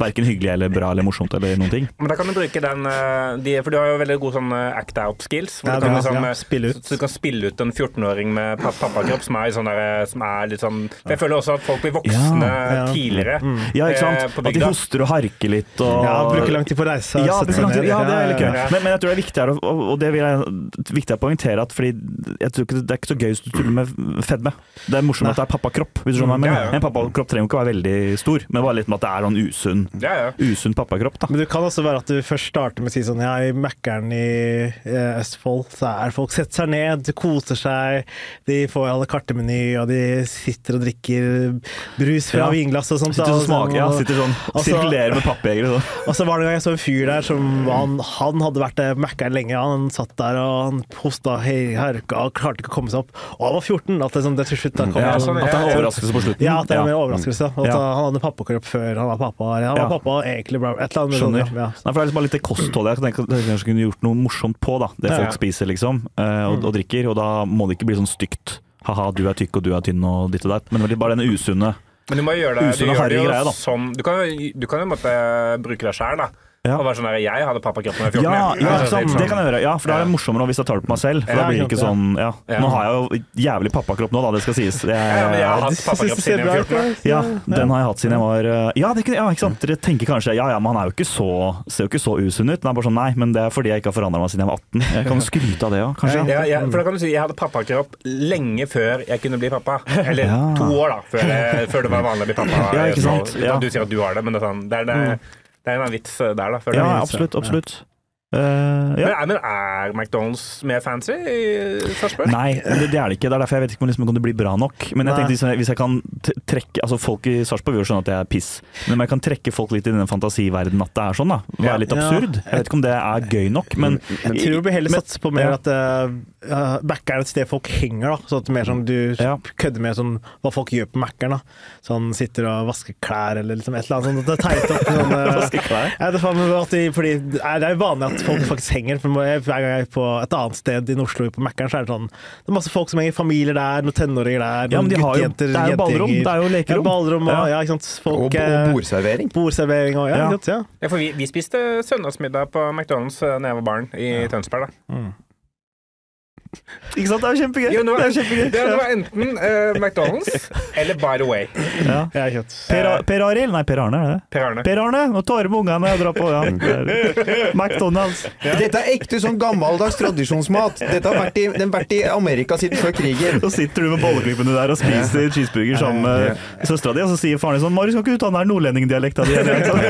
verken hyggelig eller bra eller morsomt eller noen ting. Men da kan du bruke den eh, de, For du har jo veldig gode sånn eh, act out-skills. Hvor Ja, du kan liksom, ja. eh, Spille ut. Så du kan spille ut en 14-åring med pappakropp som er, sånn som er litt sånn Jeg føler også at folk blir voksne Ja. tidligere Ja, ikke sant? eh, At de hoster og harker litt og Ja, bruker lang tid på å reise. Ja, sette lang tid. ja, det er veldig gøy. Men, men jeg tror det er viktig her, og, det vil jeg, viktig å poengtere at fordi jeg tror ikke det er ikke så gøy hvis du tuller med fedme. Det er morsomt at det er pappakropp, hvis du skjønner. Men en pappakropp trenger jo ikke å være veldig stor, men bare litt med at det er noen usunn, Ja, ja. usunn pappakropp. da. Men det kan også være at du først starter med å si sånn Ja, i Mækkern i eh, Østfold så er folk setter seg ned, koser seg, de får alle kartemeny, og de sitter og drikker brus fra Ja. vinglass og sånt. Sitter da, og smaker, ja, sitter sånn, Altså- sirkulerer med pappjegere. sånn. Og så var det en gang jeg så en fyr der som han, han hadde vært eh, Mækkern lenge. Han satt der og han hosta hei, herka og klarte ikke å komme seg opp. Og han var 14. At det, sånn, det til slutt da kom Ja, det sånn, sånn, At det er en ja, ja. overraskelse på slutten. ja, at det er en overraskelse. At Ja. han hadde pappakropp før han var pappa. Han var Ja. pappa egentlig bra. Et eller annet Skjønner. Sånn, ja. Nei, for det er liksom bare litt det kostholdet jeg tenker at jeg kanskje kunne gjort noe morsomt på. da Det Ja. folk spiser, liksom, eh, og, og drikker. Og da må det ikke bli sånn stygt. Ha-ha, du er tykk og du er tynn og ditt og datt. Men det blir bare den usunne. Men du må gjøre det, du gjør det jo som Du kan du kan jo måtte bruke deg sjæl, da. Ja. Og bare sånn der Jeg hadde pappakropp da jeg var 14. Ja, ja sånn- det kan jeg gjøre. Ja, for da er det morsommere hvis jeg tar det på meg selv. For da blir det ikke sånn ja. Nå har jeg jo jævlig pappakropp nå, da, det skal sies. Jeg, Ja, men jeg har hatt pappakropp siden jeg var 14. ja, den har jeg hatt siden jeg var eh, Ja, det, ja ikke sant. Dere tenker kanskje ja ja, men han er jo ikke så, ser jo ikke så usunn ut. Den er bare sånn nei, men det er fordi jeg ikke har forandra meg siden jeg var 18. Jeg kan skryte av det òg, kanskje. Ja, ja, for da kan du si Jeg hadde pappakropp lenge før jeg kunne bli pappa. Eller to år, da, før, før det var vanlig å bli pappa. Ja, ikke sant? Ja. Du sier at du har det, men det er, sånn, det er, det er, det er en vits der, da. Ja, absolutt. Absolutt. Eh, ja. Men, er- men er McDonald's mer fancy i Sarpsborg? Nei, det, det er det ikke. Det er derfor jeg vet ikke om, liksom, om det blir bra nok. Men jeg Nei. tenkte hvis jeg, hvis jeg kan trekke Altså Folk i Sarpsborg vil jo skjønne at det er piss, men om jeg kan trekke folk litt i denne fantasiverdenen at det er sånn, da. Det Være litt absurd. Jeg vet ikke om det er gøy nok, men Jeg tror vi heller satser på mer at uh, Mac er et sted folk henger, da. Sånn at mer sånn du Ja. kødder med sånn, hva folk gjør på da. Sånn sitter og vasker klær eller liksom et eller annet sånt. Det er teit opp sånn uh, Vaske klær? Ja, det, er faen meg at de, fordi er det er jo vanlig at folk faktisk henger. For hver gang jeg er på et annet sted i Oslo, på Mækkern, så er det sånn Det er masse folk som henger, familier der, noen tenåringer der, Ja, men noen de har jo- det er jo ballrom, det er jo lekerom. Ja, ballrom og, Ja. ikke sant. Folk, Og, eh, og bordservering. Bordservering og ja, Ja. ikke sant, ja. Ja, for vi, vi spiste søndagsmiddag på McDonald's eh, da jeg var barn i Tønsberg. da Ikke sant? Det er jo kjempegøy! Jo, det, var, det er kjempegøy. det, det var enten uh, McDonald's eller By the Way. Ja. Jeg kjøtt. Per, per Arild? Nei, Per Arne, er det? Per Arne. Per Arne, nå tar du med ungene og drar på ja. McDonald's. Dette er ekte sånn gammeldags tradisjonsmat. Dette har vært i, den har vært i Amerika siden før krigen. Så sitter du med bolleklippene der og spiser cheeseburger sammen med søstera di, og så sier faren din sånn 'Marius, skal ikke du ta den der nordlendingdialekta di?' sånt?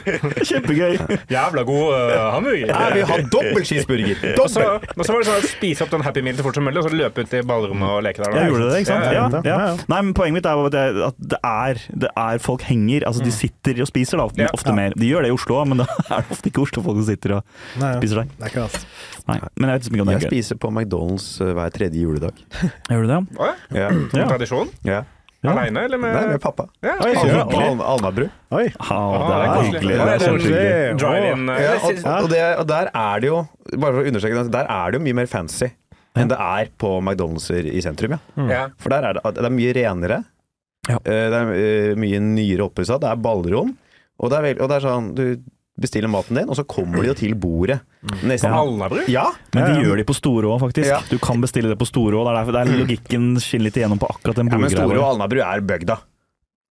Kjempegøy. Jævla god uh, hamburger. Ja, vi har dobbel cheeseburger. Og så, Dobbel! og så var det sånn at spise opp den Happy Meal så fort som mulig, og så løpe ut i ballrommet og leke der. da. Jeg gjorde det, ikke sant? Ja, Ja. Nei, men Poenget mitt er at det, at det er, det er folk henger. Altså, de sitter og spiser, da, ofte, Ja. ofte mer. De gjør det i Oslo men da er det ofte ikke Oslo-folk som sitter og Nei, ja. spiser der. Det er ikke det. Nei, Men jeg vet ikke om det er gøy. spiser på McDonald's eh, hver tredje juledag. Gjør du det? Ja. Ja. Som Ja. tradisjon? Ja. Ja. Aleine, eller med Nei, med pappa. Ja, Oi, Alnabru. Oi. Ja, Ah, det er hyggelig. Det er så hyggelig. hyggelig. Drive-in eh, Ja, og, og, der er det jo Bare for å understreke der er det jo mye mer fancy enn det er på McDonald'ser i sentrum. Ja. ja. For der er det, det er mye renere. Ja. Eh, Det er eh, mye nyere oppussa. Det er ballrom. Og det er, veld, og det er sånn Du bestiller maten din, og så kommer de jo til bordet. Nesten På Alnabru? Ja! Men de gjør det på Storå, faktisk. Ja. Du kan bestille det på Storå. Det er derfor det er logikken skinner litt igjennom på akkurat den ja men Storå og. Alnabru er bygda.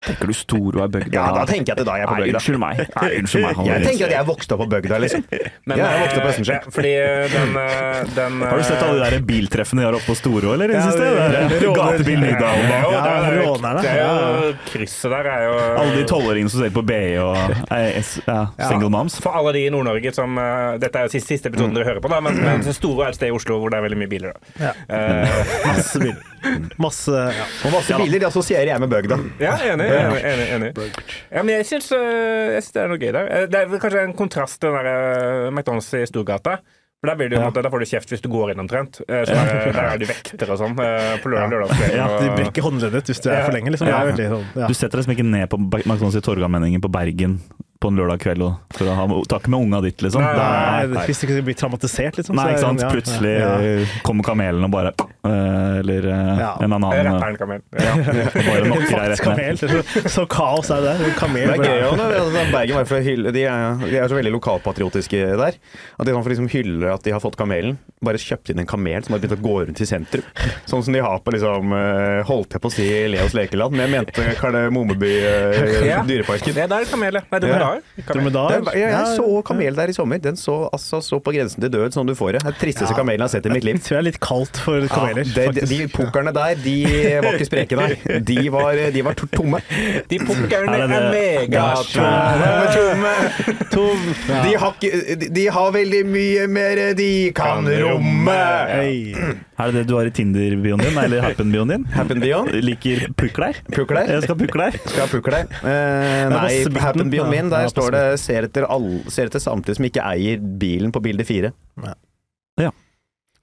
Tenker du Storo og er bygda? Ja, da tenker jeg at da er jeg på Nei, unnskyld meg. Nei, unnskyld meg. Jeg tenker at jeg vokste opp på bygda, liksom. Men, Ja, jeg vokste opp på eh, Østensjø. Fordi den, eh, den Har du sett alle de der biltreffene de har oppe på Storo, eller? det Ja, det- Det er det Gatebil Ja, Nydalen det er jo- det er det er jo Krysset der er jo alle de tolvåringene som ser på BI og er ja, single moms. For alle de i Nord-Norge som eh, Dette er jo siste, siste episoden dere hører på, da, men, men det er et sted i Oslo hvor det er veldig mye biler. Da. Ja. Eh, Masse biler. Masse ja. Og masse biler de assosierer jeg med bøgda. ja, enig. enig, enig, enig. Ja, men jeg syns, eh, jeg syns det er noe gøy der. Eh, Det er kanskje en kontrast til den der eh, McDonald's i Storgata. For der, blir du, jo, måte- der får du kjeft hvis du går inn omtrent. Så der, der er de vekter og sånn på lørdag lørdagskveld. Ja, De brekker håndleddet hvis du er for lenge, liksom. Ja. er veldig sånn, ja. Du setter deg liksom ikke ned på McDonald's i Torgallmenningen på Bergen på en lørdag kveld og, for å ha tak med unga ditt, liksom. Nei, Nei, Nei, hvis du ikke blir traumatisert, liksom. Nei, ikke sant. ja, Plutselig ja, ja. eh, kommer kamelen og bare eh, Eller eh, Ja. en annen Rapperen Kamel. Ja. ja, bare knocker deg rett ned. Så, så kaos er det kamel. Det er gøy også, når- altså, Bergen var for å hylle, de, er, de er så veldig lokalpatriotiske der. At de kan få liksom hyller at de har fått kamelen. Bare kjøpt inn en kamel som har begynt å gå rundt i sentrum. Sånn som de har på liksom eh, Holdt jeg på å si Leos lekeland, men jeg mente Kardemommeby uh, Ja. Det der er kamel, ja. Nei, dromedar. Kamel. Dromedar. Det er- jeg, jeg så kamel der i sommer. Den så altså så på grensen til død som du får det. Det den tristeste Ja. kamelen jeg har sett i mitt liv. Jeg tror jeg er litt kaldt for kameler. Ja, det, de, de pokerne der, de var ikke spreke, nei. De var, de var tomme. De pokerne Er det er megatomme. Tomme. Tom. De, har ikke, de, de har veldig mye mer de kan romme. Hey. Er det det du har i Tinder-bioen din, eller Happen-bioen din? Happen Beyond. Liker pukler? Pukler. Jeg skal ha pukler. Skal ha pukler. Uh, nei. Happen-bioen min, Ja, der står det ser etter, all, ser etter samtlige som ikke eier bilen på bilde fire. Ja. Ja.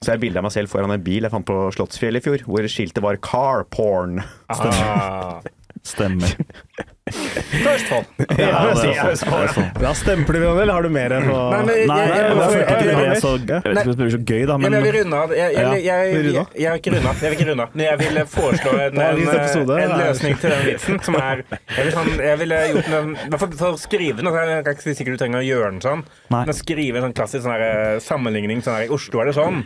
Så jeg bilde av meg selv foran en bil jeg fant på Slottsfjell i fjor, hvor skiltet var 'car porn'. Ah. Stemmer. Østfold. Ja, sånn. Sånn. Da stempler vi den, eller har du mer på Nei, Nei, Jeg- jeg- jeg følte ikke det jeg- så, vet ikke så gøy, da, men jeg vil runde av. Jeg, jeg, jeg, jeg, Vil jeg, jeg vil ikke runde av. Men jeg vil foreslå en, en, en løsning til den vitsen, som er Jeg ville sånn, vil gjort den For, For å skrive den, jeg er ikke sikkert du trenger å gjøre den sånn, men skrive en sånn klassisk sånn her, eh, sammenligning. Sånn her, I Oslo er det sånn,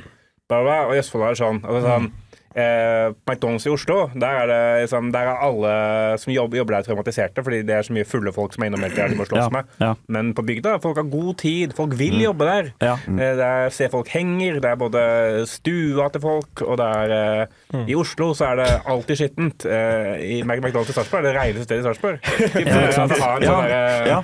bla, bla, og i Østfold er det sånn. Altså, sånn Eh, McDonald's i Oslo, der er, det, liksom, der er alle som jobber, jobber der, traumatiserte, fordi det er så mye fulle folk som er innom hele tida de må slåss Ja, med. ja. Men på bygda folk har god tid, folk vil jobbe der. Ja. Eh, Det er se folk henger, det er både stua til folk, og det er eh, Mm. I Oslo så er det alltid skittent. Eh, I McDonald's i Sarpsborg er det reneste stedet i Sarpsborg. sant? Eh, Ja, sånn ja.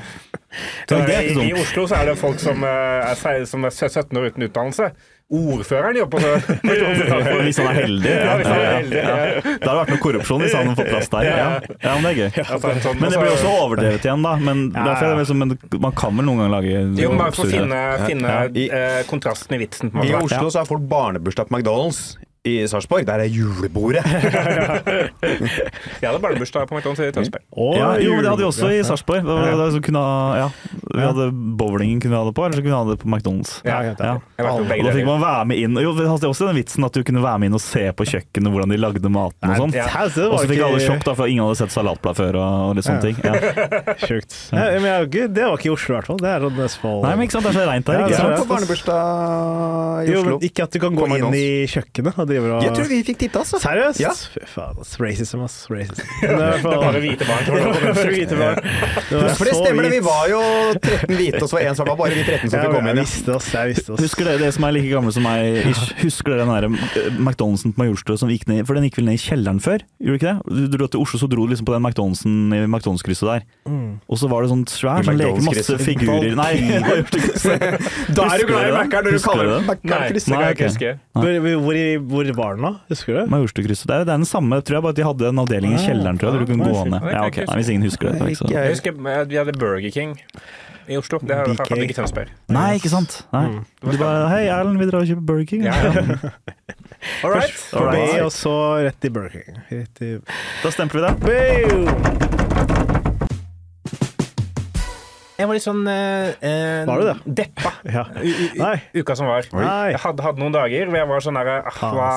Ja, ikke i, I. Oslo så er det folk som, eh, er, som er 17 år uten utdannelse. Ordføreren jobber på. Hvis han er heldig. Ja, hvis han er heldig, ja. ja. Det hadde vært noe korrupsjon hvis han hadde fått plass der. Ja, ja men det er gøy. Altså, sånn- Men det blir også overdrevet igjen, da. Men, liksom, men man kan vel noen gang lage Jo, bare for å finne, finne eh, kontrasten i vitsen. På I. Oslo så har folk barnebursdag på McDonald's. I Sarpsborg, der er julebordet. Jeg hadde barnebursdag på McDonald's i Tønsberg. Oh, Ja, jo, men det hadde vi også i Sarpsborg. Det var- det som kunne ha- Ja, vi hadde bowlingen kunne vi ha det på, eller så kunne vi ha det på McDonald's. Ja, Ja, Og da fikk man være med inn. Jo, vi hadde også den vitsen at du kunne være med inn og se på kjøkkenet hvordan de lagde maten og sånn. Og så fikk alle sjokk, da, for ingen hadde sett salatblad før og, litt sånne ting. Ja. Sjukt. Ja, men jeg, det var ikke i Oslo, i hvert fall. Det er sånn Østfold. Nei, men ikke sant, det er så reint der. Ikke det sant? det. på barnebursdag i Jo, Oslo. ikke at du kan gå inn i kjøkkenet og drive og Jeg tror vi fikk titte, altså. Seriøst? Ja. Fy faen, ass. Racism, ass. Racism. Det er bare hvite barn For det stemmer det, vi var jo 13 hvite, og så var én som var bare vi 13 som fikk komme inn. ja. visste oss, jeg visste oss. Husker dere det som er like gamle som meg? Husker dere den der eh, McDonald'sen på Majorstua som gikk ned For den gikk vel ned i kjelleren før? Gjorde ikke det? Du dro til Oslo, så dro du liksom på den McDonald'sen i McDonald's-krysset der. Mm. Og så var det sånn svær I sånn leke, masse figurer Nei, Da er du glad i Mac-er når du kaller det jeg ikke. Hvor, hvor, hvor var den da? Husker du det? Majorstua-krysset. Det er den samme, tror jeg, bare at de hadde en avdeling i Ah, kjelleren, tror jeg, der du kunne ah, gå ned. Ja, ok. Nei, hvis ingen husker det. ikke Jeg husker at vi hadde Burger King i Oslo. Det har BK. ikke Tønsberg. Nei, ikke sant? Nei. Mm. Du bare Hei, Erlend, vi drar og kjøper Burger King. Ja, ja. All right. Forbi, og så rett i Burger King. Rett i... Da stempler vi det. Boom! Jeg var litt sånn eh, eh, Var du det? deppa Ja. uka som var. Nei. Jeg hadde, hadde noen dager hvor jeg var sånn derre ah, hva,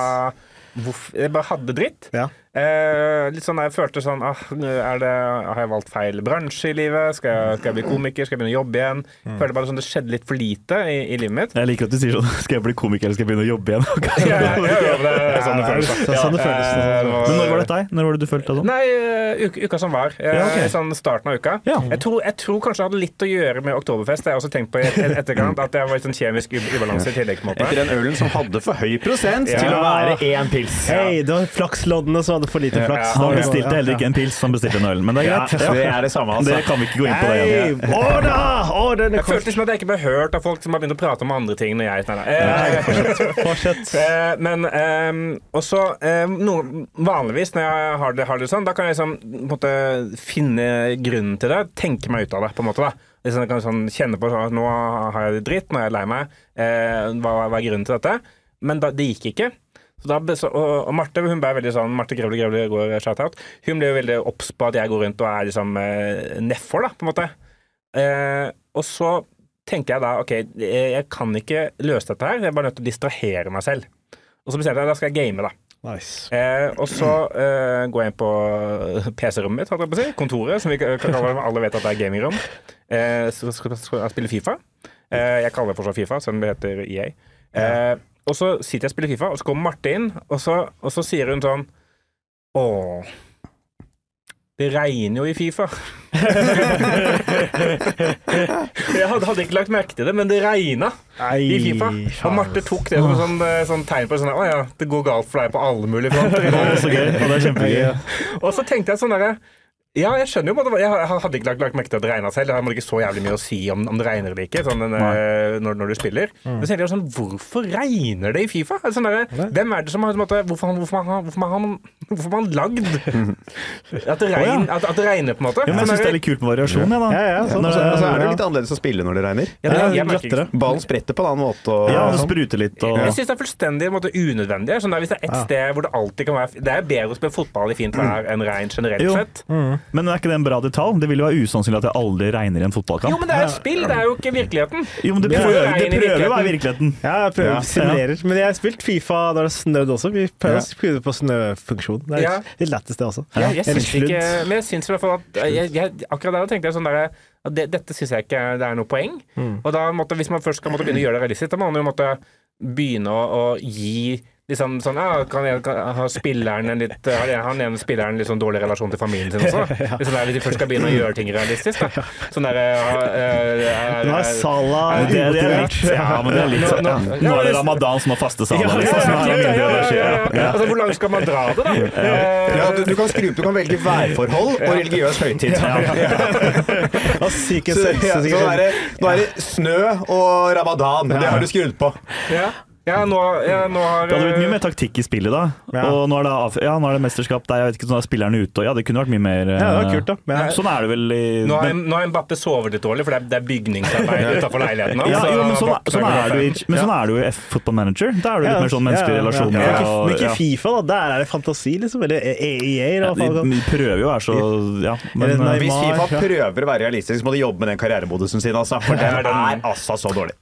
Jeg bare hadde dritt. Ja. Eh, litt sånn, Jeg følte sånn ah, er det, Har jeg valgt feil bransje i livet? Skal jeg, skal jeg bli komiker? Skal jeg begynne å jobbe igjen? Mm. Følte bare sånn Det skjedde litt for lite i, i livet mitt. Jeg liker at du sier sånn Skal jeg bli komiker eller skal jeg begynne å jobbe igjen? Ja, ja, ja, ja, det er sånn det føles. sånn det føles. Eh, Men når var dette deg? Når var det du følte det sånn? Nei, eh, uka, uka som var. Eh, Ja, ok. Sånn starten av uka. Ja. Jeg, tror, jeg tror kanskje det hadde litt å gjøre med Oktoberfest. Det har jeg også tenkt på i et, et, etterkant. At det var litt sånn kjemisk ubalanse i tillegg. på en måte. Etter den ølen som hadde for høy prosent Ja. til å være én pils. Hei, det var flaksloddene som hadde for lite flaks. Han bestilte heller ikke en pils, han bestilte en øl. Men det er Ja, greit. det er det samme, altså. Det kan vi ikke gå inn på det igjen. Ja. Å da! Å, den er Jeg følte som at jeg ikke ble hørt av folk som har begynt å prate om andre ting. Når jeg, nei, nei. Eh, Fortsett. eh, men um, også um, noe, vanligvis når jeg har det, har det sånn, da kan jeg liksom, på en måte, finne grunnen til det. Tenke meg ut av det, på en måte. da. Liksom, jeg kan sånn, kjenne på at nå har jeg det dritt, nå er jeg lei meg. Eh, hva, hva er grunnen til dette? Men da, det gikk ikke. Da, og, Marte hun ble veldig sånn, Marte Grevle Grevle går shout-out. Hun ble jo veldig obs på at jeg går rundt og er liksom eh, nedfor, da, på en måte. eh, og så tenker jeg da ok, jeg, kan ikke løse dette her, jeg er bare nødt til å distrahere meg selv. Og så bestemte jeg da skal jeg game, da. Nice. Eh, og så eh, går jeg inn på PC-rommet mitt, holdt jeg på å si. Kontoret, som vi kan kalle det. Alle vet at det er gamingrom. Eh, så skal skal jeg spille Fifa. Eh, jeg kaller det fortsatt Fifa, selv om det heter EA. Eh, og så sitter jeg og spiller Fifa, og så kommer Marte inn, og så, og så sier hun sånn Åh, det regner jo i Fifa. jeg hadde, ikke lagt merke til det, men det regna i Fifa. Og Marte tok det som sånn, eh, sånn tegn på sånn, Å ja, det går galt for deg på alle mulige fronter. er dag». så gøy, og det er. Og så tenkte jeg sånn derre ja, jeg skjønner jo på det. Jeg hadde ikke lagt, lagt merke til at det regna selv. Det hadde ikke så jævlig mye å si om, om det regner eller ikke sånn, eh, når, når du spiller. Men så tenkte jeg sånn, hvorfor regner det i Fifa? Altså, Sånn derre, hvem er det som har en måte, Hvorfor har hvorfor hvorfor man, hvorfor har man lagd at det, regn, at, at det regner, på en måte? Ja, men jeg Sånn syns det er litt kult med variasjon, jeg, da. Ja, ja, sånn. Så så er det ja. litt annerledes å spille når det regner. ja, det, er jeg merker lettere. Ballen spretter på en annen måte. Og, Ja, det sånn. spruter litt og Jeg syns det er fullstendig en måte, unødvendig. Sånn der, hvis det er et sted hvor det alltid kan være Det er bedre å spille fotball i fint vær enn regn generelt Jo. sett. Men er ikke det en bra detalj? Det vil jo være usannsynlig at det aldri regner i en fotballkamp. Jo, men det er et spill, det er jo ikke virkeligheten. Jo, men det Det er prøver, det prøver å være virkeligheten. Ja, jeg prøver simulerer. Men jeg har spilt Fifa da det har snødd også. Vi prøver Ja. å skru på snøfunksjon. Det er Ja. litt lættis, det også. Ja, jeg syns ikke. Men jeg syns i hvert fall at jeg, jeg, Akkurat der tenkte jeg sånn derre at det, Dette syns jeg ikke det er noe poeng. Og da måtte, hvis man først skal måtte begynne å gjøre det realistisk, da må man jo måtte begynne å, å gi Liksom sånn, ja, kan, jeg, kan har spilleren en litt Har har ene spilleren litt sånn dårlig relasjon til familien sin også? Der, hvis de først skal begynne å gjøre ting realistisk, da. Sånn der uh, Nå er Salah Det, ja, men det er litt Nå- sånn nå- er det ramadan som har faste saler. Liksom. ja. Ja, ja. Hvor langt skal man dra det, da? Eh, Ja, du, du kan skru opp, du kan velge værforhold og religiøs høytid. Ja, er nå er det snø og ramadan. Det har du skrudd på. Ja. ja, nå, ja, nå har Det hadde blitt mye mer taktikk i spillet da. Ja. Og nå er det, ja, nå er det mesterskap der, jeg vet ikke, nå er spillerne ute. Og ja, det kunne vært mye mer Ja, det var eh, kult, da. Men, Sånn er det vel i Nå har, men, nå har Mbappe sovet litt dårlig, for det er, det er bygningsarbeid utafor leiligheten hans. ja, så jo, men sånn, sånn, er i- men sånn er du i F Football Manager. Da er du litt mer sånn menneskelige relasjoner. Men ikke, men ikke. Fifa, da. Der er det fantasi, liksom. Eller EA, i hvert fall. de, prøver jo å være så Ja, men eh, Hvis Fifa ja. prøver å være realistisk, så må de jobbe med den karrieremodusen sin. Altså, for den er altså så dårlig.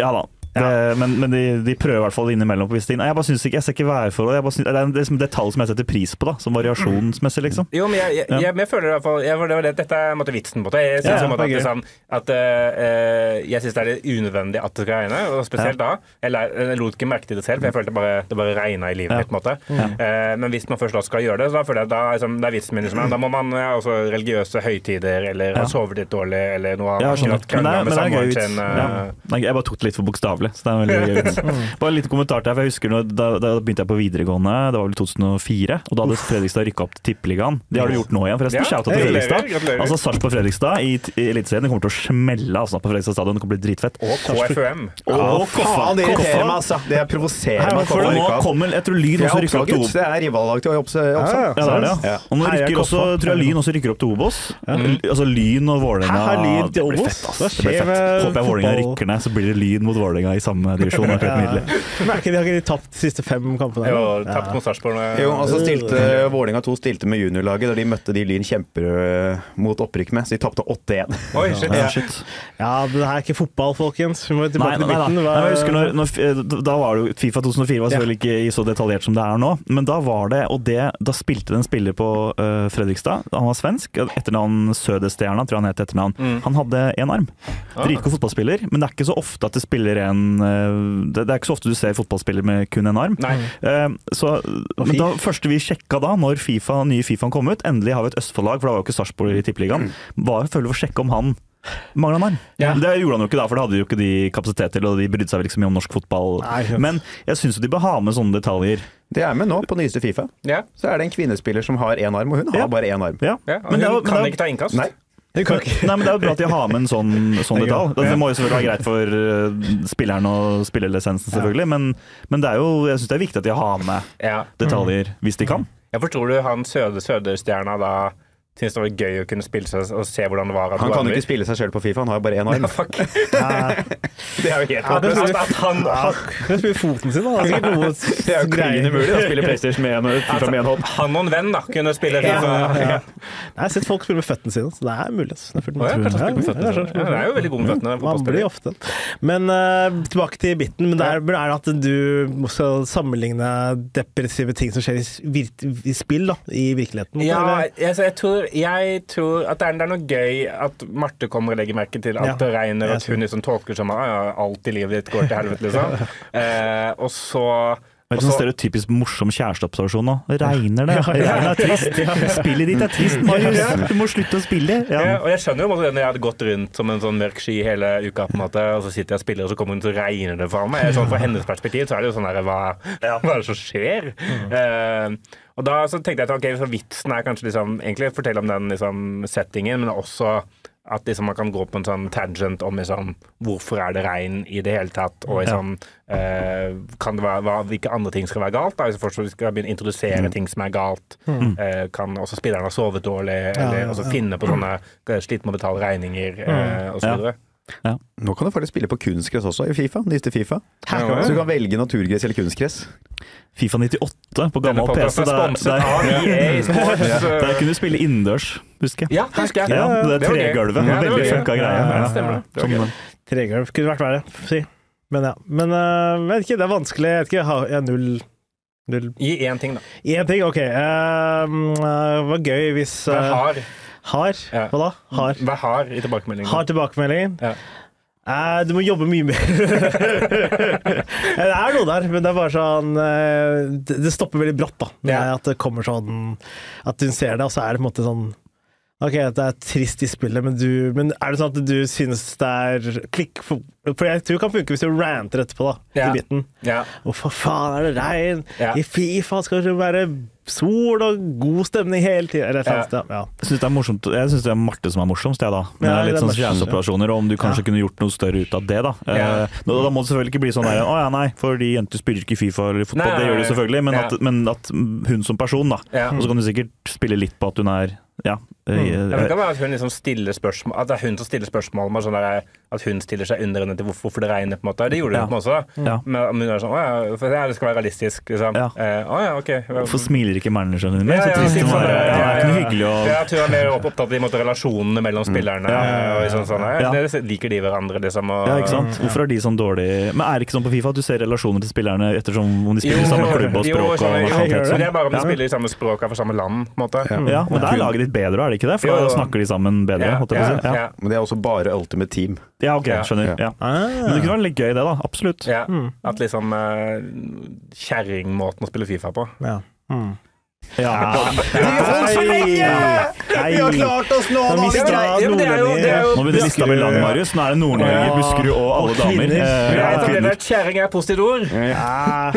Ja da. Det, men men de, de prøver i hvert fall innimellom på visse ting. Jeg bare synes ikke, jeg ser ikke værforhold. Synes, det er en en detalj som jeg setter pris på, da, som variasjonsmessig, liksom. Jo, men jeg, jeg, Ja. jeg, jeg føler i hvert fall jeg, det var det, Dette er måtte, en vitsen på det. Jeg syns Ja, en det liksom, at eh, jeg synes det er litt unødvendig at det skal regne, og spesielt da. Jeg, lot ikke merke til det selv, for jeg følte bare, det bare regna i livet Ja. mitt. på en måte. Eh, men hvis man først da skal gjøre det, så da føler jeg da, liksom, det er vitsen min. Liksom, da må man ja, også religiøse høytider, eller Ja. ha sovet litt dårlig, eller noe annet. Ja, sånn. Men det men det er gøy vits. sin. eh, Ja. Jeg bare tok det litt for bokstavelig. Så det er veldig gøy vits. Bare en liten kommentar til her, for jeg husker når, da, da begynte jeg på videregående, det var vel 2004, og da hadde Fredrikstad rykka opp til Tippeligaen. Det har du gjort nå igjen, forresten. Ja, Shout out til Fredrikstad. Altså Sarpsborg Fredrikstad i, i Eliteserien det kommer til å smelle altså, på Fredrikstad stadion. Det kommer til å bli dritfett. Og KFUM. Og Faen, det irriterer meg, altså. Det provoserer meg. For nå kommer, jeg tror Lyn også rykker opp til oppslaget. Det er rivallag til Oppsal. Ja, ja. Ja, det er det, ja. Ja. Og nå rykker også, tror jeg Lyn også rykker opp til Obos. Altså Lyn og Vålerenga. Det blir fett, ass. Det blir fett. Håper jeg Vålerenga rykker ned, så blir det Lyn mot Vålerenga i samme divisjon. Det er helt nydelig. Men er ikke, de har ikke de tapt de siste fem kampene? Jo, tapt mot Sarpsborg. Jo, og så stilte Vålerenga 2 stilte med juniorlaget da de møtte de Lyn kjemper øh, mot opprykk med, så de tapte 8-1. Oi, shit. Ja, shit. Ja, det her er ikke fotball, folkens. Vi må tilbake nei, til nei, midten. nei, jeg husker når, når, Da var det jo Fifa 2004 var selvfølgelig ikke så detaljert som det er nå, men da var det Og det, da spilte det en spiller på uh, Fredrikstad, han var svensk, etternavn Søderstjerna, tror jeg han het etternavn. Mm. Han hadde én arm. Ah. Dritgod fotballspiller, men det er ikke så ofte at det spiller en det, det er ikke så ofte du ser fotballspiller med kun en arm. Eh, så, men da første vi sjekka da, når FIFA, nye Fifaen kom ut, endelig har vi et Østfold-lag, for da var jo ikke Sarpsborg i Tippeligaen, var du for å sjekke om han mangla en arm. Ja. Det gjorde han jo ikke da, for det hadde jo ikke de kapasitet til, og de brydde seg vel ikke så mye om norsk fotball. Nei. Men jeg syns de bør ha med sånne detaljer. Det er med nå, på nyeste Fifa. Ja. Så er det en kvinnespiller som har én arm, og hun har Ja. bare én arm. Ja. Ja, og Men det er kan men det er- ikke ta innkast. Nei. Men, nei, men Det er jo bra at de har med en sånn, sånn detalj. Det må jo selvfølgelig være greit for uh, spilleren og spillelisensen, selvfølgelig, men, men det er jo, jeg syns det er viktig at de har med detaljer hvis de kan. Jeg forstår du han søde, Søderstjerna da syntes det var gøy å kunne spille seg og se hvordan det var. At Han kan jo ikke spille seg sjøl på Fifa, han har jo bare én arm. Ja, fuck. Det er jo helt Ja, det håpløst. At han, Kan spille foten sin, da. Det er sikkert noe Det er jo klin umulig å spille PlayStation med en, FIFA med en hånd. han og en venn da, kunne spille FIFA. ja. Ja. Jeg har sett folk spille med føttene sine, så det er mulig. altså. Det er er jo veldig god med føttene, Man blir ofte Men eh, tilbake til biten. Men der er det at du skal sammenligne depressive ting som skjer i, spill, da, i virkeligheten. Ja, altså, jeg, tror, jeg tror at det er, det er noe gøy at Marte kommer og legger merke til at Ja, det regner, at hun liksom tolker som at ja, alt i livet ditt går til helvete, liksom. Eh, og så du, sånn så- stereotypisk morsom kjæresteobservasjon nå. Regner det? Ja, ja. Regnet er trist. Spillet ditt er trist, Marius. Du må slutte å spille. Ja. Ja. og jeg skjønner jo det når jeg hadde gått rundt som en sånn mørk sky hele uka, på en måte, og så sitter jeg og spiller, og så kommer hun og regner regne det for meg. Sånn, fra hennes perspektiv så er det jo sånn her hva, hva er det som skjer? Eh, og da så tenkte jeg at ok, så vitsen er kanskje liksom, egentlig fortelle om den liksom, settingen, men også at liksom, man kan gå på en sånn tangent om liksom, hvorfor er det regn i det hele tatt, og liksom, eh, kan det være, hva, hvilke andre ting skal være galt. Da, hvis vi skal begynne å introdusere ting som er galt, eh, kan også spillerne ha sovet dårlig, eller ja, ja. finne på sånne eh, slite med å betale regninger, eh, og så Ja. Nå kan du faktisk spille på kunstgress også i Fifa. Nyeste Fifa. Hæ? Så du kan velge naturgress eller kunstgress. Fifa 98 på gammel PC. er Der, der, der kunne du spille innendørs, husker jeg. Ja, det husker jeg. Ja, det Det tregulvet. Ja, det Veldig funka greie. Ja, Ja. stemmer det. Det. Tregulv kunne vært verre, si. Men ja. Men uh, vet ikke, det er vanskelig. Jeg vet ikke, jeg har jeg null Null Gi én ting, da. Én ting, OK. Uh, var gøy hvis eh, hard. Har? Ja. Hva da? Har. Vær hard i tilbakemeldingen. Har tilbakemeldingen. Ja. Eh, du må jobbe mye mer. det er noe der, men det er bare sånn eh, Det det stopper veldig brått, da. Ja. At det kommer sånn At hun ser det, og så er det på en måte sånn Ok, det er trist i spillet, men, du, men er det sånn at du synes det er klikk? For, for jeg tror det kan funke hvis du ranter etterpå, da. Ja. I biten. Ja. Hvorfor faen er det regn? Ja. I Fifa skal det være sol og god stemning hele tida. Eller et eller annet. Ja. Jeg syns det er morsomt Jeg synes det er Marte som er morsomst, jeg, da. Med Ja, litt det er sånn kjæresteoperasjoner, og om du kanskje kunne gjort noe større ut av det, da. Ja. Eh, da, da må det selvfølgelig ikke bli sånn der Å ja, nei, fordi jenter spiller ikke Fifa eller fotball. Nei, det gjør de selvfølgelig, men, ja. at, men at hun som person, da. Ja. Og så kan du sikkert spille litt på at hun er Ja. Jeg, jeg, jeg, det kan være at hun liksom stiller spørsmål At det er hun som stiller spørsmål med sånn der, at hun stiller seg under henne til hvorfor, hvorfor det regner. på en måte Det gjorde Ja. hun også. da Ja. Men, hun er sånn, å ja, for det skal være realistisk. Liksom. Ja. Eh, å ja, ok. Hvorfor smiler ikke manageren din mer? Ja, Så ja, trist hun sånn Ja, det er ikke noe hyggelig å Ja, jeg tror hun er mer opptatt av de måte, relasjonene mellom spillerne. Ja. Og sånn, sånn, ja, Ja. det Liker de hverandre, liksom? Og, ja, ikke sant? Hvorfor er de sånn dårlig Men er det ikke sånn på Fifa at du ser relasjoner til spillerne ettersom om de spiller i samme klubb og jo, språk og sånn, Ja, gjør det. sånn? Det er bare om de Ja. spiller i samme språk og fra samme land. på en måte. Ja. Men da er laget ditt bedre, er det ikke det? For da snakker de sammen bedre. På ja. Men det er også bare Ultimate Team. Ja, ok, skjønner. Ja. Men det kunne vært litt gøy, det, da. Absolutt. Ja, At liksom uh, kjerringmåten å spille Fifa på. Ja. Mm. Ja. Vi har klart oss nå! Da mistet Ja, men det er jo- det er jo- Nå begynner lista bli lang, Marius. Nå er det Nord-Norge, Buskerud og alle damer. Eh, ja, kjerring er et positivt ord. Ja.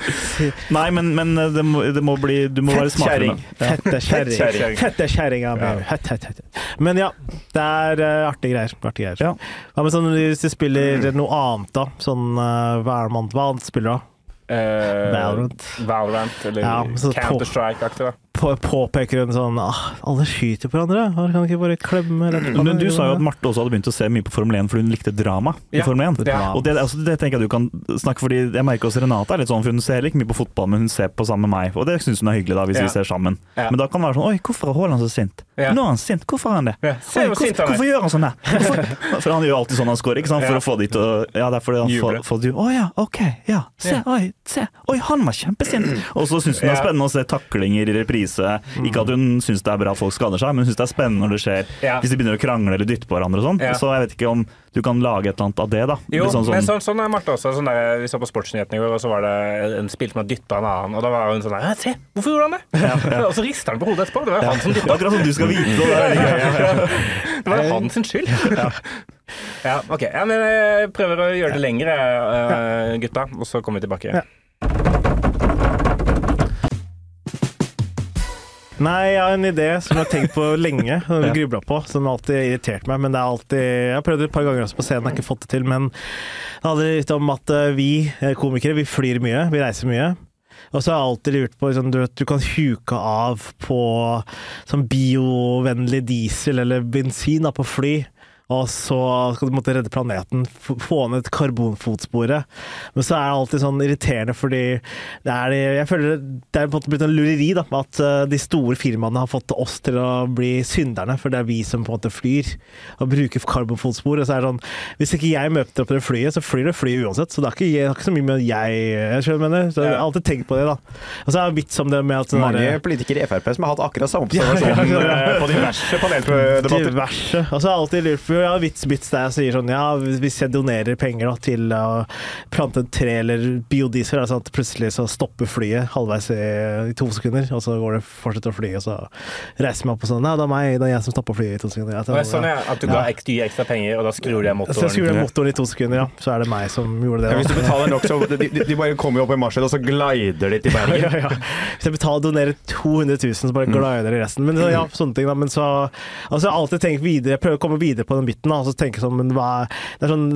Nei, men, men det, må, det må bli Du må være smartere. Fette kjerring. Fette kjerringa. Men ja, det er uh, artige greier. Artig greier. Ja. Ja, men sånn hvis du spiller noe annet, da? Sånn uh, hva man Hva annet spiller du, da? Uh, Valorant. Valorant eller Ja, Counter-Strike-aktig. da. På, påpeker hun sånn ah, Alle skyter på hverandre. her Kan ikke bare klemme? Eller, Men du sa jo at Marte også hadde begynt å se mye på Formel 1 fordi hun likte drama i Formel 1. Ja. Og det, altså, det tenker jeg du kan snakke fordi jeg merker også Renate er litt sånn, for hun ser heller ikke mye på fotball, men hun ser på sammen med meg. Og det syns hun er hyggelig da, hvis Ja. vi ser sammen. Ja. Men da kan det være sånn Oi, hvorfor er Haaland så sint? Ja. Nå er han sint. Hvorfor er han det? Ja. Oi, hvor hvorfor, sint han hvorfor gjør han sånn der? For han gjør alltid sånn han scorer, ikke sant? For Ja. å få de til å Ja, det er fordi han får, får de Å ja, OK, ja. Se, Ja. oi, se. Oi, han var kjempesint. Og så syns hun det er spennende å se taklinger i reprise. Ikke at hun syns det er bra at folk skader seg, men hun syns det er spennende når det skjer Ja. hvis de begynner å krangle eller dytte på hverandre og sånn. Ja. Så jeg vet ikke om du kan lage et eller annet av det, da. Jo, sånn, sånn, men sånn, sånn, er Marte også. Sånn der, vi så på Sportsnyhetene i går, og så var det en spilt som hadde dytta en annen. Og da var hun sånn der, Se, hvorfor gjorde han det? Og så rister han på hodet etterpå. Det var jo han som dytta. Akkurat som du skal vite det. Det er. Ja. Det var jo hans skyld. Ja, ok. Ja, men jeg prøver å gjøre det lengre, eh, gutta, og så kommer vi tilbake. Nei, jeg har en idé som jeg har tenkt på lenge, som jeg grubla på, som alltid har irritert meg. Men det er alltid Jeg har prøvd det et par ganger også på scenen, jeg har ikke fått det til. Men det handler litt om at eh, vi eh, komikere, vi flyr mye, vi reiser mye. Og så har jeg alltid lurt på liksom, du, vet, du kan huke av på sånn biovennlig diesel eller bensin da, på fly. Og så skal du måtte redde planeten, få ned karbonfotsporet. Men så er det alltid sånn irriterende, fordi det er, jeg føler det er på en måte blitt en lureri da, med at eh, de store firmaene har fått oss til å bli synderne, for det er vi som på en måte flyr og bruker karbonfotspor. Og så er det sånn, hvis ikke jeg møter opp til det flyet, så flyr det flyet uansett. Så det er ikke, det ikke så mye med jeg jeg selv mener. Så jeg har alltid tenkt på det, da. Og så er det vits om det med at Mange der, politikere i Frp som har hatt akkurat samme Ja, ja, observasjon ja. eh, på diverse paneldebatter. Diverse. Og så har jeg alltid lurt på har vits bits der jeg sier sånn Ja, hvis jeg donerer penger da, til å plante et tre eller biodiesel, altså at plutselig så stopper flyet halvveis i, i to sekunder, og så går det fortsetter å fly, og så reiser jeg meg opp og sånn Nei, det er meg, det er jeg som stopper flyet i to sekunder. Jeg jeg, sånn ja. er at du ga ek- gir ekstra penger, og da skrur de motoren? Så jeg skrur motoren. motoren i to sekunder, ja. Så er det meg som gjorde det. Ja, hvis du betaler nok, så de, de, de bare kommer jo opp i marsjen, og så glider de til ja, Bergen. ja, ja. Hvis jeg betaler donerer 200 000, så bare glider de resten. Men så, ja, sånne ting da. Men så altså, jeg har alltid tenkt videre, jeg prøver å komme videre på den biten, da, og så tenker jeg sånn, men hva Det er sånn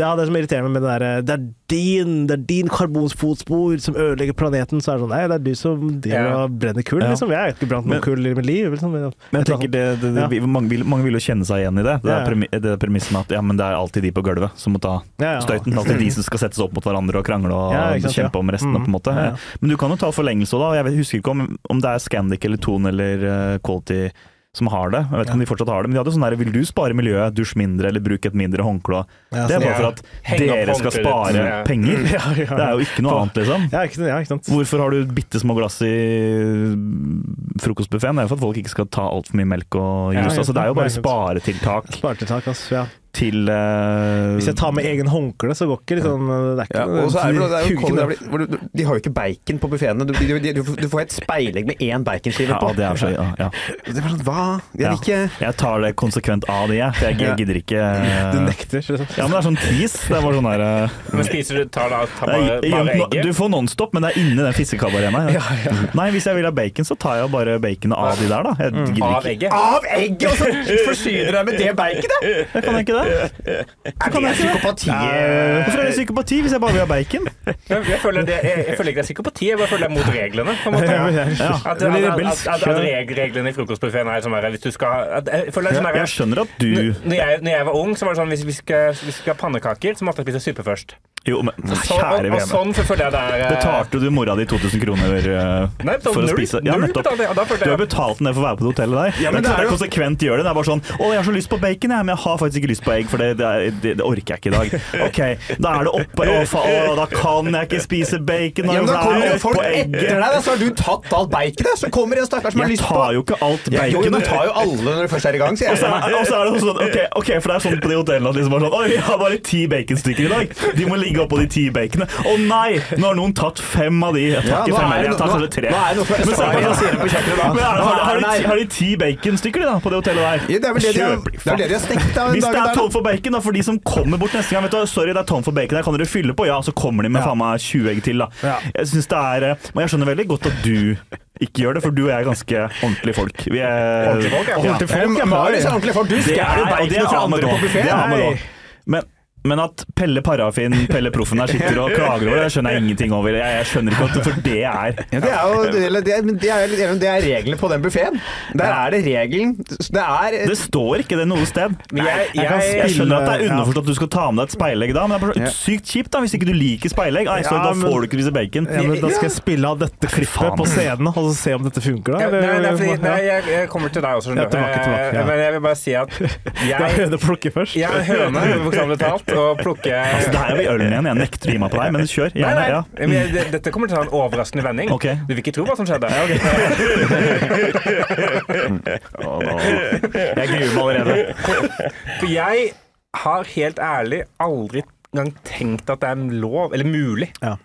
ja, det som irriterer meg med det der Det er din, det er din karbonfotspor som ødelegger planeten. Så er det sånn Nei, det er du som driver og brenner kull, liksom. Jeg har ikke brant noe Men- kull i mitt liv. Liksom. Men jeg tenker det, det, det, mange, vil, mange vil jo kjenne seg igjen i det. Det er ja. premi, er premisset med at ja, men det er alltid de på gulvet som må ta støyten. Er alltid de som skal settes opp mot hverandre og krangle og Ja, sant, kjempe om resten. Mm. på en måte. Ja, ja. Men du kan jo ta forlengelse òg, da. Jeg husker ikke om, om det er Scandic eller Tone eller eh, Quality som har det. Jeg vet ikke om de fortsatt har det, men de hadde sånn der Vil du spare miljøet, dusj mindre eller bruk et mindre håndkle? Ja, det er sånn, bare ja. for at dere skal spare. Ja. penger. Ja, ja. Det er jo ikke noe annet, liksom. Ja, ikke, ja. Hvorfor har du bitte små glass i frokostbuffeen? Det er jo for at folk ikke skal ta altfor mye melk og Ja, jus. altså, det er jo bare sparetiltak Sparetiltak, altså, Ja. Til uh, Hvis jeg tar med egen håndkle, så går ikke liksom Det ikke Ja, er det, er de har jo ikke bacon på buffeene. Du, du, du, du får et speilegg med én baconskive ja, på. det er så, ja, ja. Det er sånn, hva? Jeg Ja. ikke Jeg tar det konsekvent av det, jeg. For jeg, gidder ikke Du eh, nekter, liksom. Ja, men det er sånn tis. Det er bare sånn der uh... Men spiser du tar da tar bare, bare egget? Du får Nonstop, men det er inni den fiskekabbarena. Ja. Nei, hvis jeg vil ha bacon, så tar jeg bare baconet av de der, da. Jeg gidder Av ikke. egget? Av egget! Og så forsyner du deg med det baconet! Jeg kan ikke det. Er det psykopati? Hvorfor er det psykopati hvis jeg bare vil ha bacon? Jeg, føler det, jeg, jeg føler ikke det er psykopati, jeg bare føler det er mot reglene. På en måte. Ja. At, at, at, at, at reglene i frokostbuffeen er sånn der, hvis du skal at, Jeg føler det er sånn der, Jeg skjønner at du Når jeg, når jeg var ung, så var det sånn hvis vi skal, hvis vi skal ha pannekaker, så måtte jeg spise suppe først. Jo, men kjære vene. sånn føler jeg det er eh, Betalte du mora di 2000 kroner uh, Nei, for å spise? Ja, nettopp. jeg, Du har jeg betalt ned for å være på det hotellet der. Ja, men det er jo- konsekvent gjør det. Det er bare sånn 'Å, jeg har så lyst på bacon, jeg, men jeg har faktisk ikke lyst på egg, for det, det, det, det orker jeg ikke i dag'. Ok, da er det oppe Å, faen, da kan jeg ikke spise bacon. Ja, men da kommer jo folk etter deg, så har du tatt alt baconet. Så kommer en stakkar som har lyst på tar jo ikke alt baconet. Jo, du tar jo alle når du først er i gang, sier jeg. og så er det sånn, ok, for det er sånn på de hotellene at liksom bare sånn Oi, jeg har bare ti baconstykker i dag. De må ligge oppå de ti baconene. Å nei! Nå har noen tatt fem av de. Jeg tar ikke fem heller, jeg tar kanskje tre. Men så har, de, ti baconstykker de da, på det hotellet der? Ja, det er vel det de har, Kjøper- det vel det de har stekt av Hvis det er tom for bacon, da, for de som kommer bort neste gang vet du, Sorry, det er tom for bacon her, kan dere fylle på? Ja, så kommer de med Ja. faen meg 20 egg til, da. Ja. Jeg synes det er eh, Men jeg skjønner veldig godt at du ikke gjør det, for du og jeg er ganske ordentlige folk. Vi er Ordentlige folk, ja. Ordentlige folk, ja. Ordentlig folk. Du Det stjeler jo er- baconet fra andre på buffeen. Men, men at Pelle Parafin, Pelle Proffen her sitter og klager over det, skjønner jeg ingenting over. Jeg, jeg skjønner ikke at for det er Ja, det er jo det, er- det er, det er reglene på den buffeen. Der er det regelen. Det er Det står ikke det noe sted. Men jeg, jeg kan jeg, Jeg skjønner at det er underforstått at du skal ta med deg et speilegg da, men det er bare sykt kjipt da, hvis ikke du liker speilegg. Nei, så Ja, da får du ikke disse bacon. Ja, men da skal jeg spille av dette klippet på scenen, og så se om dette funker, da. Ja, nei, nei, fordi, nei, jeg, jeg kommer til deg også, skjønner du. tilbake, tilbake, ja. Men jeg vil bare si at Det er jeg, høne å plukke først. jeg er høne, bokstavelig talt, og plukke Altså, det her er vi ølen igjen. Jeg nekter å gi meg på deg, men kjør. Nei, Gjerne. nei. Ja. Men Dette kommer til å ta en overraskende vending. Okay. Du vil ikke tro hva som skjedde. Å, nå. Jeg gruer meg allerede. For jeg har helt ærlig aldri engang tenkt at det er lov, eller mulig. Ja.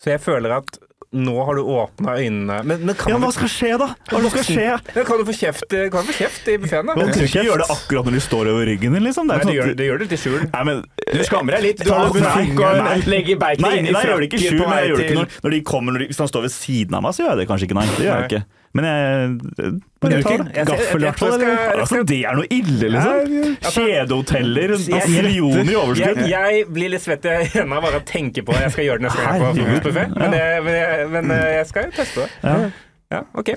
Så jeg føler at nå har du åpna øynene Men, men kan, Ja, hva skal skje, da? Hva skal skje? Ja, kan du få kjeft, kan du få kjeft i buffeen, da? Du trenger ikke gjøre det akkurat når du står over ryggen din, liksom. Det Nei, er det gjør, sånn det gjør det til skjul. Nei, men Du skammer deg litt. Du Ta har det fingeren, nei. legger beinet inn i nei, jeg gjør det ikke frakken skjul, men jeg gjør det ikke når, når de kommer når de, Hvis han står ved siden av meg, så gjør jeg det kanskje ikke, nei. Det gjør jeg ikke. Men jeg bruker jeg- gaffel, i hvert fall? Altså, det er noe ille, liksom. Kjedehoteller, Jeg- millioner i overskudd. Jeg, jeg blir litt svett i hendene bare av å tenke på det. Jeg skal gjøre det neste gang jeg er på frokostbuffé. Men, men, jeg- eh, jeg skal jo teste det. Ja. Ja, OK.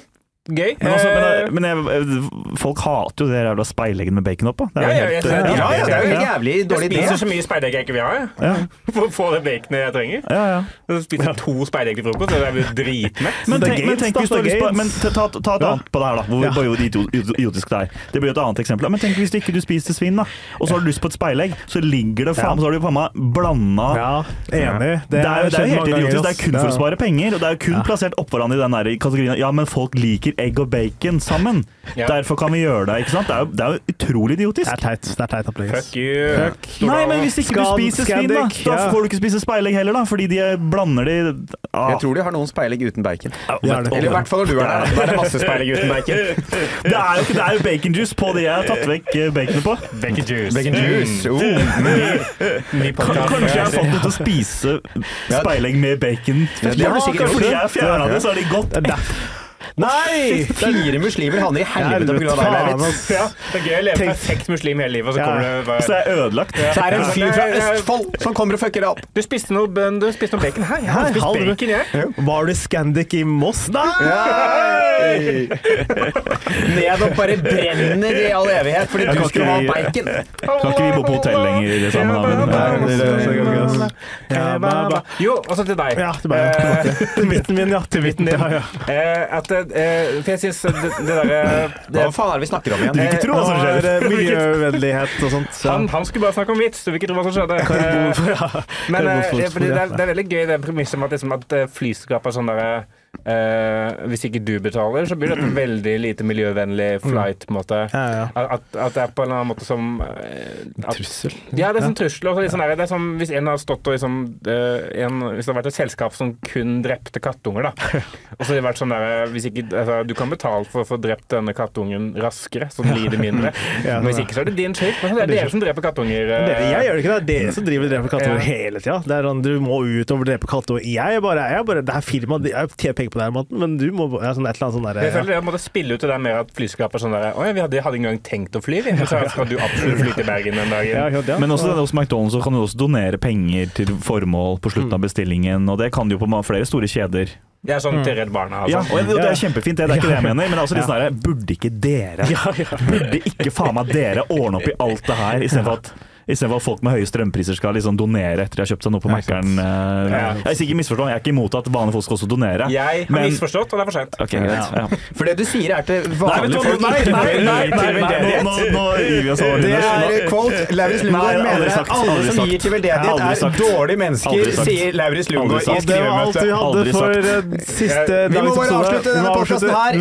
Gøy. Men, altså, Eh, men, men jeg, folk hater jo det jævla speileggen med bacon oppå. Det er Ja, ja, eh, Ja, ja, det er jo en ja. jævlig jeg dårlig idé. spiser så mye speilegg jeg ikke vil ha, For å få det baconet jeg trenger. ja, ja. Jeg spiser to speilegg til frokost, og jeg blir dritmett. Men det er tenk, men tenk hvis du har er lyst på. Men ta, et annet på det her, da. Hvor Ja. bare idio- idiotisk det er. Det blir et annet eksempel. Men tenk hvis du ikke du spiser svin, da. Og så har du lyst på et speilegg, så ligger det faen Så har du faen meg blanda Ja, enig. det er, jo- er helt idiotisk. Det er kun for å spare penger, og det er jo kun plassert oppå hverandre i den kategorien Ja, men folk liker egg og bacon sammen. Ja. Derfor kan vi gjøre det. ikke sant? Det er jo, det er jo utrolig idiotisk. Det er teit. Det er teit. Fuck you. Nei, men hvis ikke du spiser svin, da, da får du ikke spise speilegg heller, da, fordi de blander de ah. Jeg tror de har noen speilegg uten bacon. Ja. Eller i hvert fall når du er der. Da er det masse speilegg uten bacon. Det er jo det er jo baconjuice på det jeg har tatt vekk eh, baconet på. Bacon juice. Bacon juice. Oh. Ny Kan, kanskje jeg har fått dem til å spise speilegg med bacon. Ja, det har du sikkert gjort. Fordi jeg fjerna det, så har de godt. Det. Nei! Fire muslimer havner i helvete pga. deg. faen, Ja, det er gøy å leve perfekt muslim hele livet, og så Ja. kommer det bare Så jeg er ødelagt. Så er det en fyr fra Østfold som kommer og fucker deg opp. Du spiste noe, bønn- du spiste noe bacon Hei, Jeg har spist halv- bacon, jeg. Var du Scandic i Moss? Nei! Ned og bare brenner i all evighet fordi du skulle ha bacon. Kan ikke vi bo på hotell lenger sammen? det. Ja. Jo, også til deg. Ja, til meg. Til midten min, ja. Til midten din. Ja, ja. Eh, eh, for jeg syns det, det derre Hva faen er det vi snakker om igjen? Du vil ikke tro hva som Det skjer. eh, Miljøvennlighet og sånt. Så. han, han skulle bare snakke om vits, du vil ikke tro hva som skjedde. Eh, Ja. Men eh, det, er, det er veldig gøy det premisset med at, liksom, at eh, flyselskap er sånn derre eh, Hvis ikke du betaler, så blir det et veldig lite miljøvennlig flight, en måte. Ja, ja. At, at det er på en eller annen måte som eh, at, Trussel. Ja, det er sånn trussel. Også, liksom, det er som hvis en har stått og liksom eh, en, Hvis det har vært et selskap som kun drepte kattunger, da. Og så har det vært sånn der hvis ikke, altså, Du kan betale for å få drept denne kattungen raskere, så den lider mindre. Ja, Men hvis ikke, så er det din skyld. Men det er dere som dreper kattunger. Dere, jeg gjør det ikke, det er dere som driver og dreper kattunger Ja. hele tida. Det er sånn, du må ut og drepe kattunger. Jeg er bare, jeg er bare, det er firma, jeg tjener penger på det her, måten, men du må ja, sånn et eller annet sånn Jeg føler det måtte spille ut det der mer at flyselskap er sånn der Å ja, vi hadde, hadde ikke engang tenkt å fly, vi. Men så skal du absolutt fly til Bergen den dagen. ja, ja, ja. Men også hos McDonald's så kan du også donere penger til formål på slutten av bestillingen, og det kan du jo på flere store kjeder. Ja, sånn til Redd Barna, Ja, altså. og det er kjempefint, det, det er ikke det jeg mener, men det er også litt sånn herre Burde ikke dere Burde ikke faen meg dere ordne opp i alt det her, istedenfor at Istedenfor at folk med høye strømpriser skal liksom donere etter de har kjøpt seg noe på Mækkern. eh, Jeg er sikkert misforstå, jeg er ikke imot at vanlige folk skal også donere. Jeg har Men- misforstått, og det er for sent. Okay, ja, Ja. For det du sier er til Nei, vanlige folk nei, nei, nei, til nei, nei, nå, nå, nå gir vi oss over. Det er quote Lauritz Lundgaard mener sagt, alle som sagt. gir til veldedighet er sagt. dårlige mennesker, sier Lauritz Lundgaard i skrivemøtet. Det var alt vi hadde for eh, siste Vi må bare avslutte denne podkasten her.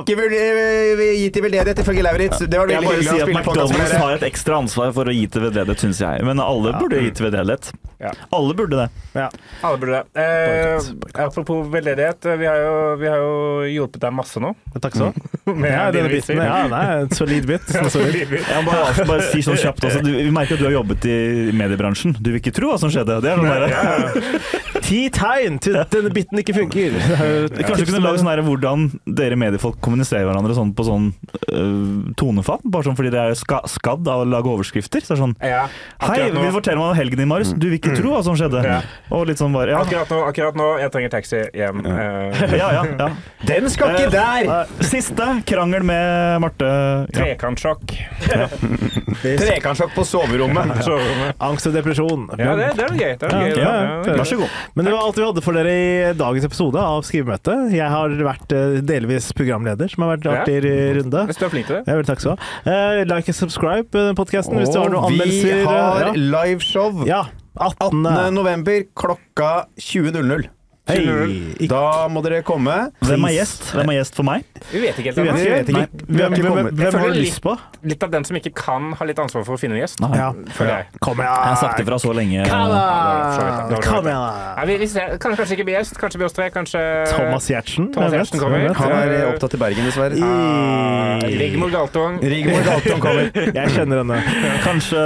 Ikke eh, gi til veldedighet ifølge Lauritz. Det var veldig hyggelig å at spille podkast med McDonald's har et ekstra ansvar for å gi til veldedighet, syns jeg. Men alle burde gitt veldedighet. Ja. Alle burde det. Ja. Alle burde det. Eh, apropos veldedighet, vi har jo, vi har jo hjulpet deg masse nå. Takk skal du ha. Ja, denne biten. Ja, nei, en solid bit. Jeg må bare, bare si sånn kjapt også. Du, vi merker at du har jobbet i mediebransjen. Du vil ikke tro hva som skjedde. Det er noe der, Ti tegn til at denne biten ikke funker. Kanskje du kunne lage sånn hvordan dere mediefolk kommuniserer hverandre sånn på sånn øh, tonefall? Bare sånn fordi dere er ska, skadd av å lage overskrifter. Så er sånn Ja, Hei, nå- vi forteller meg om helgen din, Marius. Du vil ikke tro hva som skjedde. Ja. Og litt sånn bare Ja, Akkurat nå, akkurat nå jeg trenger taxi hjem. Eh, ja, ja. ja. Den skal ikke der! Eh, Siste krangel med Marte. Ja. Trekantsjokk. Trekantsjokk på soverommet. Soverommet. Angst og depresjon. Ja, det, det er noe gøy. Det er noe Ja, gøy. ja, det Vær så god. Men det var alt vi hadde for dere i dagens episode av Skrivemøte. Jeg har vært eh, delvis programleder, som har vært artig runde. Hvis du er flink til det. Ja, vel, takk skal du ha. Eh, like og subscribe podkasten hvis du har noen Og vi har liveshow ja. 18. 18. november klokka 20.00. Hei. Da må dere komme. Hvem er gjest? Hvem er gjest for meg? Vi vet ikke helt Vi ennå. ikke. vet ikke. Nei. Hvem, hvem, hvem har du lyst på? Litt av den som ikke kan, har litt ansvar for å finne en gjest. Ja. Føler jeg. Kom Jeg har sagt det fra så lenge. Kom igjen! igjen! Kan kanskje ikke bli gjest. Kanskje vi oss tre. Kanskje Thomas Giertsen. Thomas hvem kommer. Han er eh, opptatt i Bergen, dessverre. I- Rigmor Galtung. Rigmor Galtung kommer. Jeg kjenner henne. Kanskje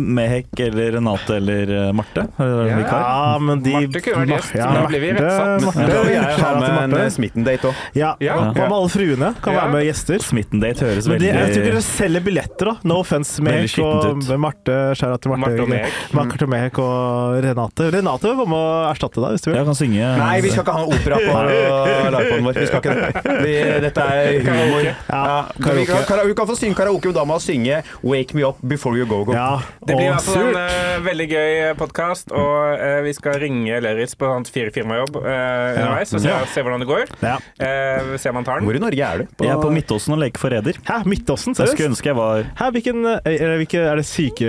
Mehek eller Renate eller eh, Marte? Ja. men de Marte kunne vært gjest, da blir vi Marte. Marte. Ja, jeg ha Shout out til med en eh, Smitten-date òg. Ja, Ja. Hva med alle fruene? Kan Ja. være med gjester. Smitten-date høres Men veldig det, jeg tror ikke dere selger billetter, da. No offense, Veldig Mek og. Marte. Skjæra til Marte. Marte og Mek. Marte og og Renate. Renate vil komme og erstatte deg, hvis du vil. Jeg kan synge Nei, vi skal ikke ha noe opera på livepoden vår. Vi skal ikke det. Vi, dette er humor. Ja, vi, kan, vi kan få synge karaoke, men da må vi synge 'Wake Me Up Before You Go Go'. Ja, Det blir i hvert fall en eh, veldig gøy podkast, og uh, vi skal ringe Lerris på hans fire firmajobb uh, underveis og se, se hvordan det går. Ja. Uh, se om han tar den. Hvor i Norge er du? Jeg er på Midtåsen og leker forræder. Hæ, Midtåsen? Jeg skulle ønske jeg var Hæ, hvilken eh, er, hvilke, er det syke...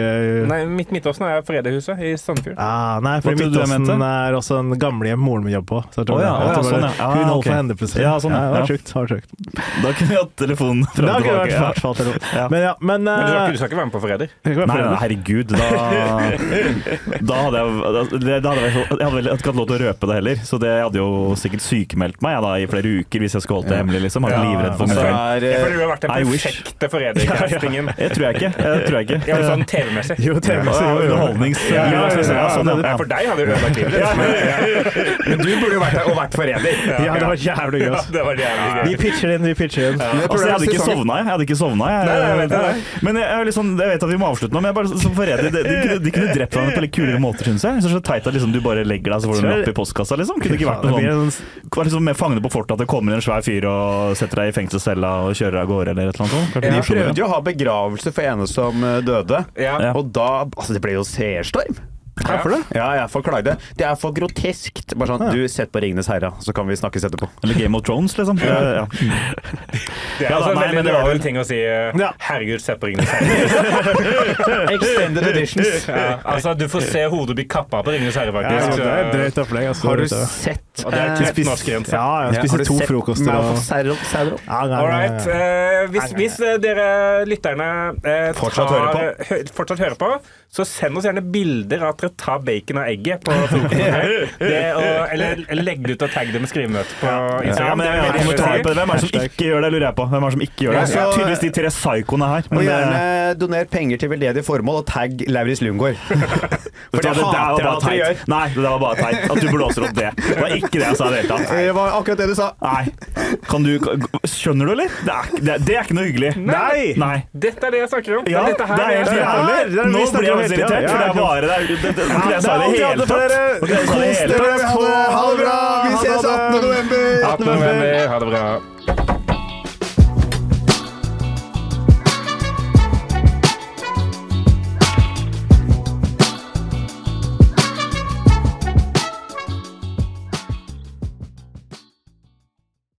Nei, midt Midtåsen er Forræderhuset i Sandefjord. Ah, nei, for Midtåsen er også en gamlehjem moren min jobber på. Så jeg tror Å ja, det- å ja, sånn, ja. Ah, Hun holdt okay. for henne plutselig. Ja, sånn, ja. det var Ja. sjukt. var sjukt. Da kunne vi hatt telefonen fra fram har vært. Ja. fall noe. Ja. Men ja, men Men du skal, eh, ikke- du skal ikke være med på Forræder? Nei, nei, herregud. Da, da hadde jeg da, da hadde jeg, jeg hadde vel ikke hatt lov til å røpe det heller, så det hadde jo sikkert sykemeldt meg jeg, da, i flere uker hvis jeg skulle holdt det hemmelig. liksom. Hadde Ja, livredd for Og meg så selv. er Ja, eh, du har vært den perfekte wish. perfekte Forræder-castingen. Jeg tror jeg ikke. Jeg tror jeg ikke. Ja, sånn TV-messig. Jo, TV-messig. Ja. Underholdnings... Ja, ja, ja, ja, Ja, sånn, Ja, ja. for deg hadde du ødelagt livet ditt. Men du burde jo vært der og vært forræder. Ja, det var jævlig gøy. Det var jævlig gøy. Vi pitcher inn, vi pitcher inn. Altså, jeg hadde ikke sovna, jeg. jeg hadde ikke sovna, jeg. Men jeg, jeg, sånn, jeg vet at vi må avslutte nå, men jeg bare så forræder. De, de, kunne- de kunne drept hverandre på litt kulere måter, syns jeg. Så, så teit at liksom, du bare legger deg, så får du en lapp i postkassa, liksom. Kunne det ikke vært noe sånn en Vært liksom med fangene på fortet at det kommer en svær fyr og setter deg i fengselscella og kjører deg av gårde, eller et eller annet sånt. De de prøvde jo å ha begravelse for ene som eh, døde, Ja. Ja. og da Altså, det ble jo seerstorm. Hvorfor det? Ja, jeg får klage det. Det er for groteskt. Bare sånn, du, sett på Ringenes herre, så kan vi snakkes etterpå. Eller Game of Thrones, liksom. Ja, ja. Det er Ja, altså en veldig vel- ting å si. eh, Ja. Herregud, sett på Ringenes herre. Extended editions. Ja, altså, du får se hodet bli kappa på Ringenes herre, Ja, faktisk. det er drøyt opplegg. Altså. Har du sett Og det er spist, norsk grense. Ja, jeg ja, har spiser to frokoster Har og sett Sauron? Sauron? ja, nei, All right. eh, hvis, hvis eh, dere lytterne eh, Fortsatt tar, hører på. hø, fortsatt hører på, så send oss gjerne bilder av at ta bacon og egget på eller, eller legg det ut og tagge det med skrivemøte på Ja, Instagram. men jeg er veldig på det. Hvem er det som ikke gjør det, lurer jeg på. Hvem er det som ikke gjør det? Ja, så- Tydeligvis de tre psykoene her. Og gjerne doner penger til veldedige formål, og tagg Lauritz Lundgaard. For det det hater var jeg bare at dere gjør. teit. Nei, det var bare teit. At du blåser opp det. Det var ikke det jeg sa i det hele tatt. Det var akkurat det du sa. Nei. Kan du Skjønner du, eller? Det er, det, det er ikke noe hyggelig. Nei! Nei. Dette er det jeg snakker om. Ja, dette det er helt det er- jævlig. det er- Nå blir jeg veldig irritert, for det er bare det jeg sa det er hele tatt. Kos dere. Ha det bra! Vi ses 18. november! 18. november. Ha det bra.